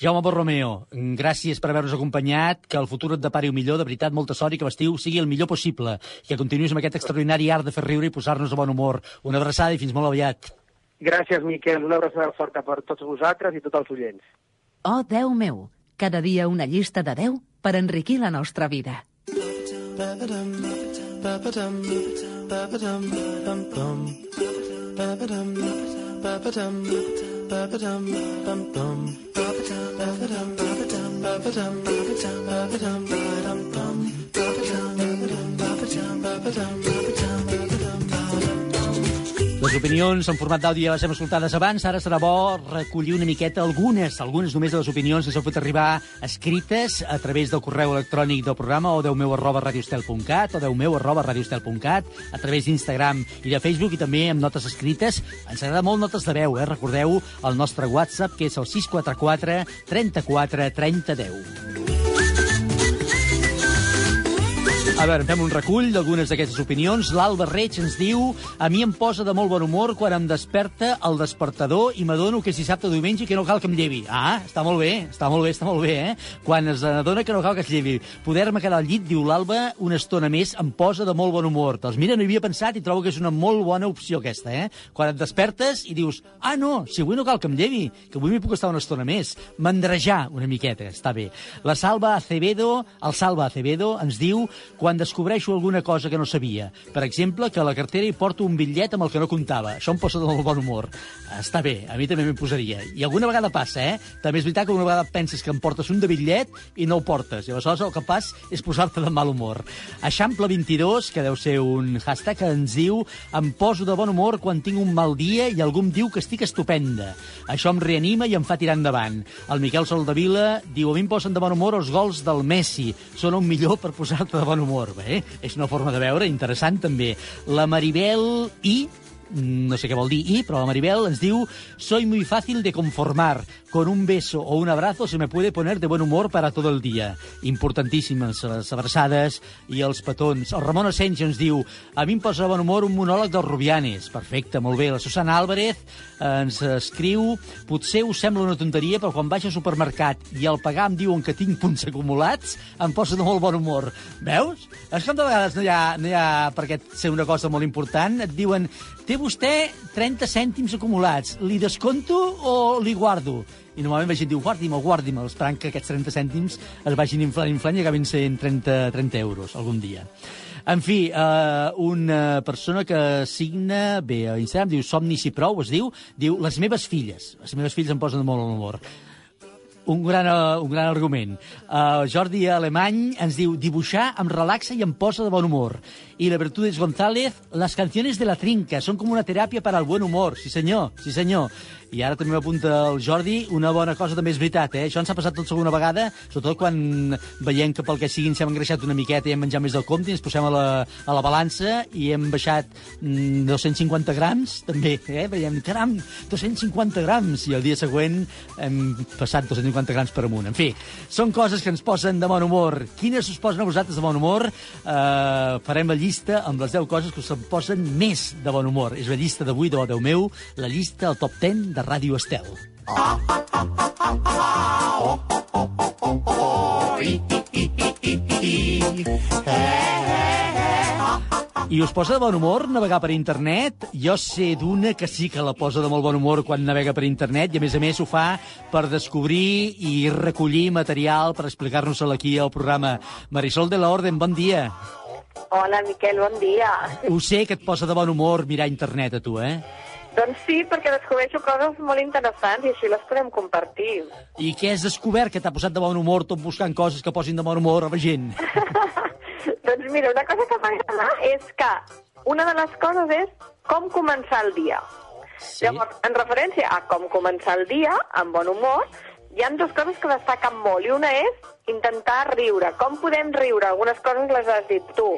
Jaume Borromeo, gràcies per haver-nos acompanyat, que el futur et depari un millor, de veritat, molta sort i que l'estiu sigui el millor possible, i que continuïs amb aquest extraordinari art de fer riure i posar-nos de bon humor. Una abraçada i fins molt aviat. Gràcies, Miquel. Una abraçada forta per tots vosaltres i tots els oients. Oh, Déu meu, cada dia una llista de 10 per enriquir la nostra vida. ba ba dum ba ba Les opinions en format d'àudio ja les hem escoltades abans, ara serà bo recollir una miqueta algunes, algunes només de les opinions que s'han fet arribar escrites a través del correu electrònic del programa o deumeu arroba radiostel.cat o deumeu arroba radiostel.cat a través d'Instagram i de Facebook i també amb notes escrites. Ens agrada molt notes de veu, eh? Recordeu el nostre WhatsApp que és el 644 34 30 10. Veure, fem un recull d'algunes d'aquestes opinions. L'Alba Reig ens diu a mi em posa de molt bon humor quan em desperta el despertador i m'adono que és dissabte o diumenge que no cal que em llevi. Ah, està molt bé, està molt bé, està molt bé, eh? Quan es adona que no cal que es llevi. Poder-me quedar al llit, diu l'Alba, una estona més em posa de molt bon humor. Doncs mira, no hi havia pensat i trobo que és una molt bona opció aquesta, eh? Quan et despertes i dius, ah, no, si avui no cal que em llevi, que avui m'hi puc estar una estona més. Mandrejar una miqueta, està bé. La Salva Acevedo, el Salva Acevedo, ens diu quan descobreixo alguna cosa que no sabia. Per exemple, que a la cartera hi porto un bitllet amb el que no comptava. Això em posa de molt bon humor. Està bé, a mi també m'hi posaria. I alguna vegada passa, eh? També és veritat que una vegada penses que em portes un de bitllet i no ho portes. I aleshores el que fas és posar-te de mal humor. Eixample22, que deu ser un hashtag, que ens diu em poso de bon humor quan tinc un mal dia i algú em diu que estic estupenda. Això em reanima i em fa tirar endavant. El Miquel Soldavila diu a mi em posen de bon humor els gols del Messi. Són un millor per posar-te de bon humor. Bé, és una forma de veure interessant també. La Maribel I no sé què vol dir i, però la Maribel ens diu Soy muy fácil de conformar. Con un beso o un abrazo se me puede poner de buen humor para todo el día. Importantíssimes les abraçades i els petons. El Ramon Asensio ens diu a mi em posa de bon humor un monòleg dels Rubianes. Perfecte, molt bé. La Susana Álvarez eh, ens escriu potser us sembla una tonteria, però quan vaig al supermercat i al pagar em diuen que tinc punts acumulats, em posa de molt bon humor. Veus? És que de vegades no hi ha, no hi ha per què ser una cosa molt important. Et diuen té vostè 30 cèntims acumulats, li desconto o li guardo? I normalment la gent diu guardi'm o guardi'm, esperant que aquests 30 cèntims es vagin inflant, inflant i acabin sent 30, 30 euros algun dia. En fi, eh, una persona que signa, bé, a Instagram, diu Somni si prou, es diu, diu les meves filles. Les meves filles em posen molt bon humor un gran, eh, un gran argument. Uh, Jordi Alemany ens diu dibuixar em relaxa i em posa de bon humor. I la Bertudes González, les canciones de la trinca són com una teràpia per al bon humor. Sí senyor, sí senyor. I ara també m'apunta el Jordi, una bona cosa també és veritat, eh? Això ens ha passat tots alguna vegada, sobretot quan veiem que pel que sigui ens hem engreixat una miqueta i hem menjat més del compte ens posem a la, a la balança i hem baixat mm, 250 grams, també, eh? Veiem, caram, 250 grams, i el dia següent hem passat 250 grams per amunt. En fi, són coses que ens posen de bon humor. Quines us posen a vosaltres de bon humor? Uh, farem la llista amb les 10 coses que us posen més de bon humor. És la llista d'avui de Déu meu, la llista, el top 10 de Ràdio Estel. I us posa de bon humor navegar per internet? Jo sé d'una que sí que la posa de molt bon humor quan navega per internet i, a més a més, ho fa per descobrir i recollir material per explicar-nos-el aquí al programa. Marisol de la Orden, bon dia. Hola, Miquel, bon dia. Ho sé que et posa de bon humor mirar internet a tu, eh? Doncs sí, perquè descobreixo coses molt interessants i així les podem compartir. I què has descobert que t'ha posat de bon humor tot buscant coses que posin de bon humor a la gent? doncs mira, una cosa que m'agrada és que una de les coses és com començar el dia. Sí. Llavors, en referència a com començar el dia, amb bon humor, hi han dues coses que destaquen molt, i una és intentar riure. Com podem riure? Algunes coses les has dit tu.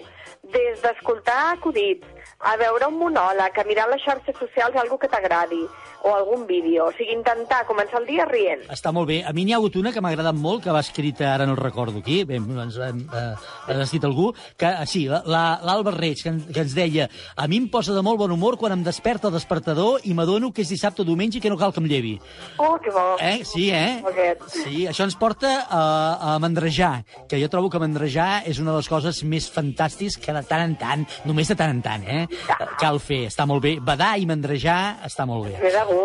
Des d'escoltar acudits, a veure un monòleg, a mirar les xarxes socials algo que t'agradi, o algun vídeo. O sigui, intentar començar el dia rient. Està molt bé. A mi n'hi ha hagut una que m'ha agradat molt, que va escrita, ara no el recordo qui, bé, ens ha eh, dit algú, que eh, sí, l'Alba Reig, que, que ens deia a mi em posa de molt bon humor quan em desperta el despertador i m'adono que és dissabte o diumenge i que no cal que em llevi. Oh, que bo. Eh? Sí, eh? Aquest. Sí, això ens porta a, a mandrejar, que jo trobo que mandrejar és una de les coses més fantàstiques que de tant en tant, només de tant en tant, eh? Cal fer, està molt bé. Badar i mandrejar està molt bé. Ve de gust,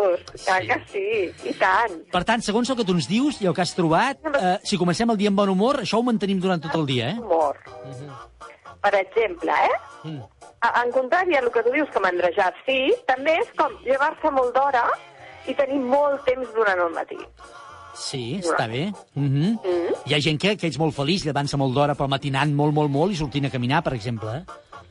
clar que sí, i tant. Per tant, segons el que tu ens dius i el que has trobat, eh, si comencem el dia amb bon humor, això ho mantenim durant tot el dia, eh? Humor. Per exemple, eh? Mm. A- En contrari a el que tu dius que mandrejar sí, també és com llevar-se molt d'hora i tenir molt temps durant el matí. Sí, està bé. Mm -hmm. Hi ha gent que, que és molt feliç llevant-se molt d'hora, però matinant molt, molt, molt i sortint a caminar, per exemple. Eh?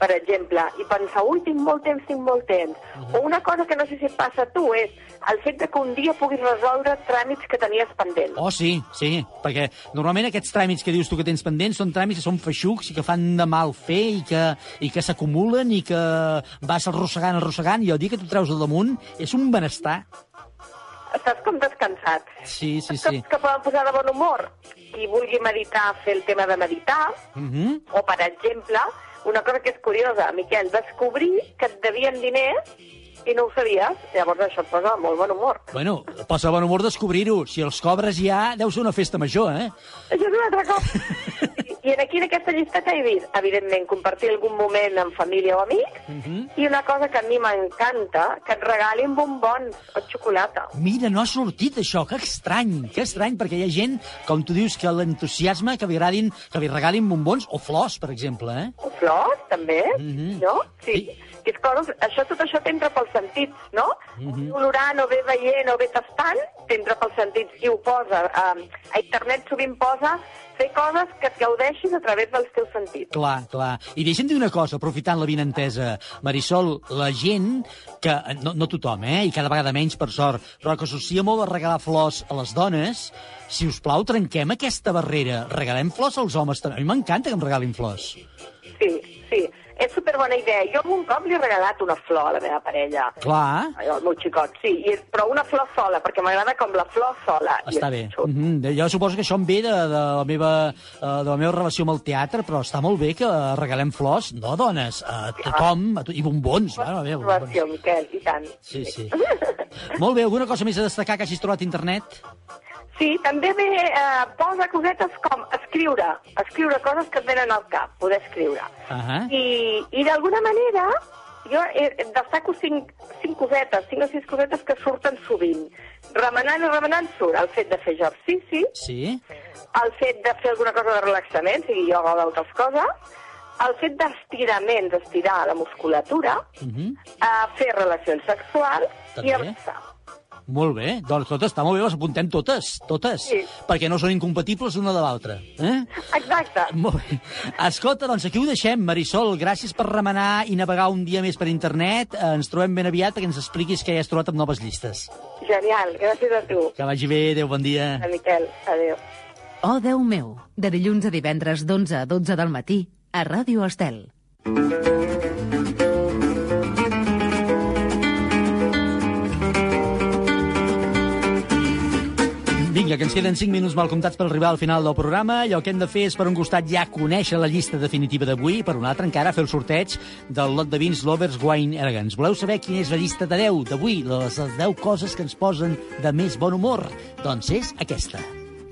Per exemple, i pensar, ui, tinc molt temps, tinc molt temps. O una cosa que no sé si et passa a tu és el fet de que un dia puguis resoldre tràmits que tenies pendents. Oh, sí, sí, perquè normalment aquests tràmits que dius tu que tens pendents són tràmits que són feixucs i que fan de mal fer i que, i que s'acumulen i que vas arrossegant, arrossegant, i el dia que tu treus al damunt és un benestar. estàs com descansat. Sí, sí, sí. Que poden posar de bon humor. Qui vulgui meditar, fer el tema de meditar, Mhm. o, per exemple, una cosa que és curiosa, Miquel, descobrir que et devien diners i no ho sabies, llavors això et posa molt bon humor. Bueno, posa bon humor descobrir-ho. Si els cobres ja, deu ser una festa major, eh? Això és un altre cop. I en aquí, en aquesta llisteta, he vist, evidentment, compartir algun moment amb família o amics, Mhm. i una cosa que a mi m'encanta, que et regalin bombons o xocolata. Mira, no ha sortit això, que estrany, que estrany, perquè hi ha gent, com tu dius, que l'entusiasme que li agradin, que li regalin bombons o flors, per exemple, eh? O flors, també, Mhm. no? Sí. Que és coses, això, tot això t'entra pels sentits, no? Mhm. Olorant o bé veient o bé tastant, t'entra pels sentits i ho posa. A, a internet sovint posa fer coses que et gaudeixis a través dels teus sentits. Clar, clar. I deixa'm dir una cosa, aprofitant la vinentesa. Marisol, la gent, que no, no tothom, eh, i cada vegada menys, per sort, però que associa molt a regalar flors a les dones, si us plau, trenquem aquesta barrera. Regalem flors als homes també. A mi m'encanta que em regalin flors. Sí, sí. És superbona idea. Jo algun cop li he regalat una flor a la meva parella. Clar, Al meu xicot, sí, i, però una flor sola, perquè m'agrada com la flor sola. Està bé. Mm -hmm. Jo suposo que això em ve de, de, la meva, eh, de la meva relació amb el teatre, però està molt bé que regalem flors, no dones, a tothom, a to i bombons. Bombons. Situació, Miquel, i tant. Sí, sí. Molt bé, alguna cosa més a destacar que hagis trobat a internet? Sí, també ve, eh, posa cosetes com escriure, escriure coses que et venen al cap, poder escriure. Uh -huh. I, i d'alguna manera, jo eh, destaco cinc, cinc cosetes, cinc o sis cosetes que surten sovint. Remenant i remenant surt el fet de fer exercici, Sí? el fet de fer alguna cosa de relaxament, sigui ioga o d'altres coses, el fet d'estiraments, estirar la musculatura, Uh -huh. a fer relacions sexuals i També. Molt bé, doncs tot està molt bé, les apuntem totes, totes, Sí. perquè no són incompatibles una de l'altra. Eh? Exacte. Molt bé. Escolta, doncs aquí ho deixem, Marisol. Gràcies per remenar i navegar un dia més per internet. Eh, Ens trobem ben aviat perquè ens expliquis què has trobat amb noves llistes. Genial, gràcies a tu. Que vagi bé, adéu, bon dia. A Miquel, adéu. Oh, Déu meu, de dilluns a divendres d'11 a 12 del matí, a Ràdio Estel. Vinga, que ens queden 5 minuts mal comptats per arribar al final del programa. Allò que hem de fer és, per un costat, ja conèixer la llista definitiva d'avui, per un altre encara fer el sorteig del lot de vins Lovers Wine Elegance. Voleu saber quina és la llista de 10 d'avui, les 10 coses que ens posen de més bon humor? Doncs és aquesta.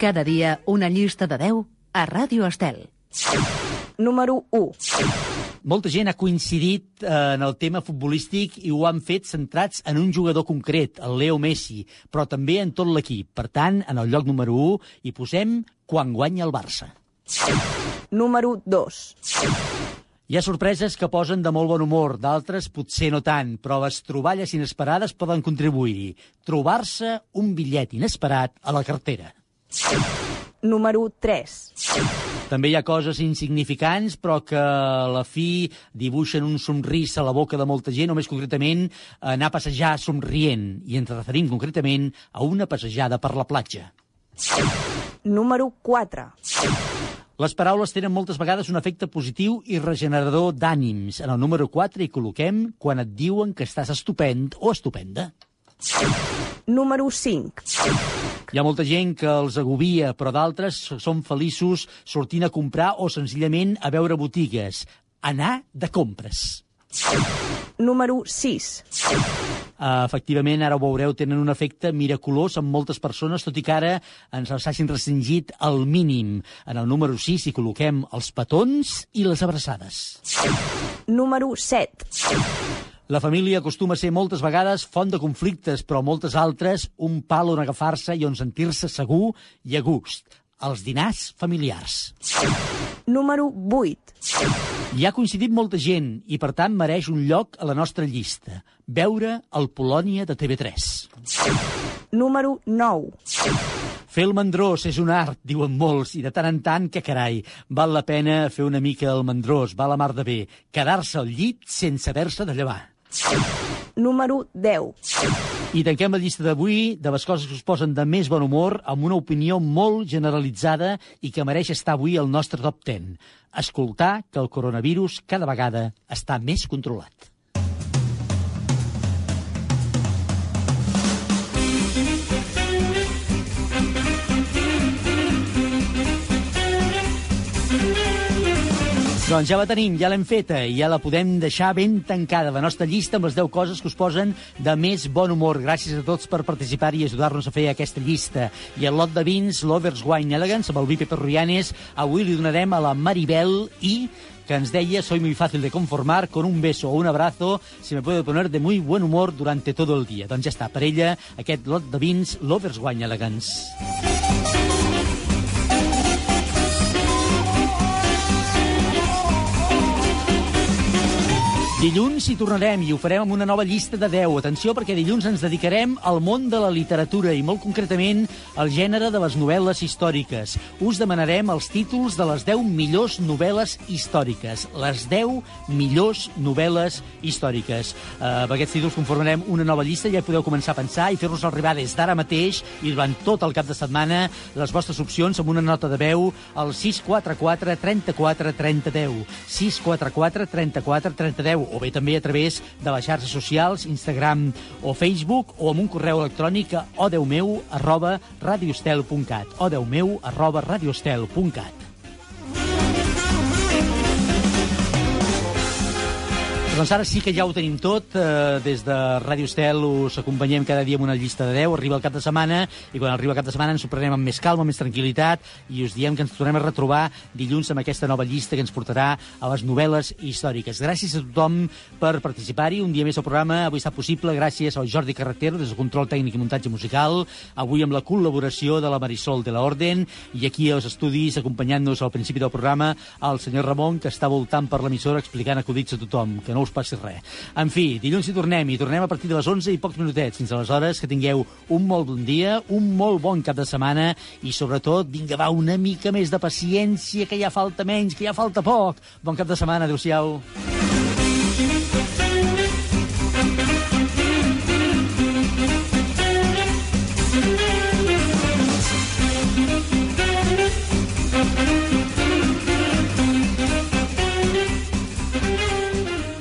Cada dia una llista de 10 a Ràdio Estel. Número 1. Molta gent ha coincidit eh, en el tema futbolístic i ho han fet centrats en un jugador concret, el Leo Messi, però també en tot l'equip. Per tant, en el lloc número 1 hi posem quan guanya el Barça. Número 2. Hi ha sorpreses que posen de molt bon humor, d'altres potser no tant, però les troballes inesperades poden contribuir-hi. Trobar-se un bitllet inesperat a la cartera. Número 3. També hi ha coses insignificants, però que a la fi dibuixen un somrís a la boca de molta gent, o més concretament anar a passejar somrient, i ens referim concretament a una passejada per la platja. Número 4. Les paraules tenen moltes vegades un efecte positiu i regenerador d'ànims. En el número 4 hi col·loquem quan et diuen que estàs estupend o estupenda. Número 5. Hi ha molta gent que els agobia, però d'altres són feliços sortint a comprar o senzillament a veure botigues. Anar de compres. Número 6. Uh, efectivament, ara ho veureu, tenen un efecte miraculós en moltes persones, tot i que ara ens els hagin restringit al mínim. En el número 6 hi col·loquem els petons i les abraçades. Número 7. La família acostuma a ser moltes vegades font de conflictes, però moltes altres un pal on agafar-se i on sentir-se segur i a gust. Els dinars familiars. Número 8. Hi ha coincidit molta gent i, per tant, mereix un lloc a la nostra llista. Veure el Polònia de TV3. Número 9. Fer el mandrós és un art, diuen molts, i de tant en tant, que carai, val la pena fer una mica el mandrós, va la mar de bé, quedar-se al llit sense haver-se de llevar. Número 10. I tanquem la llista d'avui de les coses que us posen de més bon humor amb una opinió molt generalitzada i que mereix estar avui al nostre top 10. Escoltar que el coronavirus cada vegada està més controlat. Doncs ja la tenim, ja l'hem feta i ja la podem deixar ben tancada, la nostra llista amb les 10 coses que us posen de més bon humor. Gràcies a tots per participar i ajudar-nos a fer aquesta llista. I el lot de vins, l'Overs Wine Elegance, amb el Vipe Perruianes, avui li donarem a la Maribel i que ens deia soy muy fácil de conformar, con un beso o un abrazo se me puede poner de muy buen humor durante todo el día. Doncs ja està, per ella, aquest lot de vins, l'Overs Wine Elegance. Dilluns hi tornarem i ho farem amb una nova llista de 10. Atenció, perquè dilluns ens dedicarem al món de la literatura i molt concretament al gènere de les novel·les històriques. Us demanarem els títols de les 10 millors novel·les històriques. Les 10 millors novel·les històriques. Uh, amb aquests títols conformarem una nova llista i ja podeu començar a pensar i fer-nos arribar des d'ara mateix i durant tot el cap de setmana les vostres opcions amb una nota de veu al 644 34 30 10. 644 34 30 10 o bé també a través de les xarxes socials, Instagram o Facebook, o amb un correu electrònic a odeumeu arroba radiostel.cat odeumeu arroba radiostel.cat Doncs ara sí que ja ho tenim tot. Eh, des de Ràdio Estel us acompanyem cada dia amb una llista de 10. Arriba el cap de setmana i quan arriba el cap de setmana ens ho prenem amb més calma, amb més tranquil·litat i us diem que ens tornem a retrobar dilluns amb aquesta nova llista que ens portarà a les novel·les històriques. Gràcies a tothom per participar-hi. Un dia més al programa avui està possible gràcies al Jordi Carretero des del control tècnic i muntatge musical. Avui amb la col·laboració de la Marisol de la Orden i aquí als estudis acompanyant-nos al principi del programa el senyor Ramon que està voltant per l'emissora explicant acudits a tothom, que no us passi res. En fi, dilluns hi tornem i tornem a partir de les 11 i pocs minutets. Fins aleshores, que tingueu un molt bon dia, un molt bon cap de setmana i sobretot, vinga, va, una mica més de paciència, que ja falta menys, que ja falta poc. Bon cap de setmana, adeu-siau.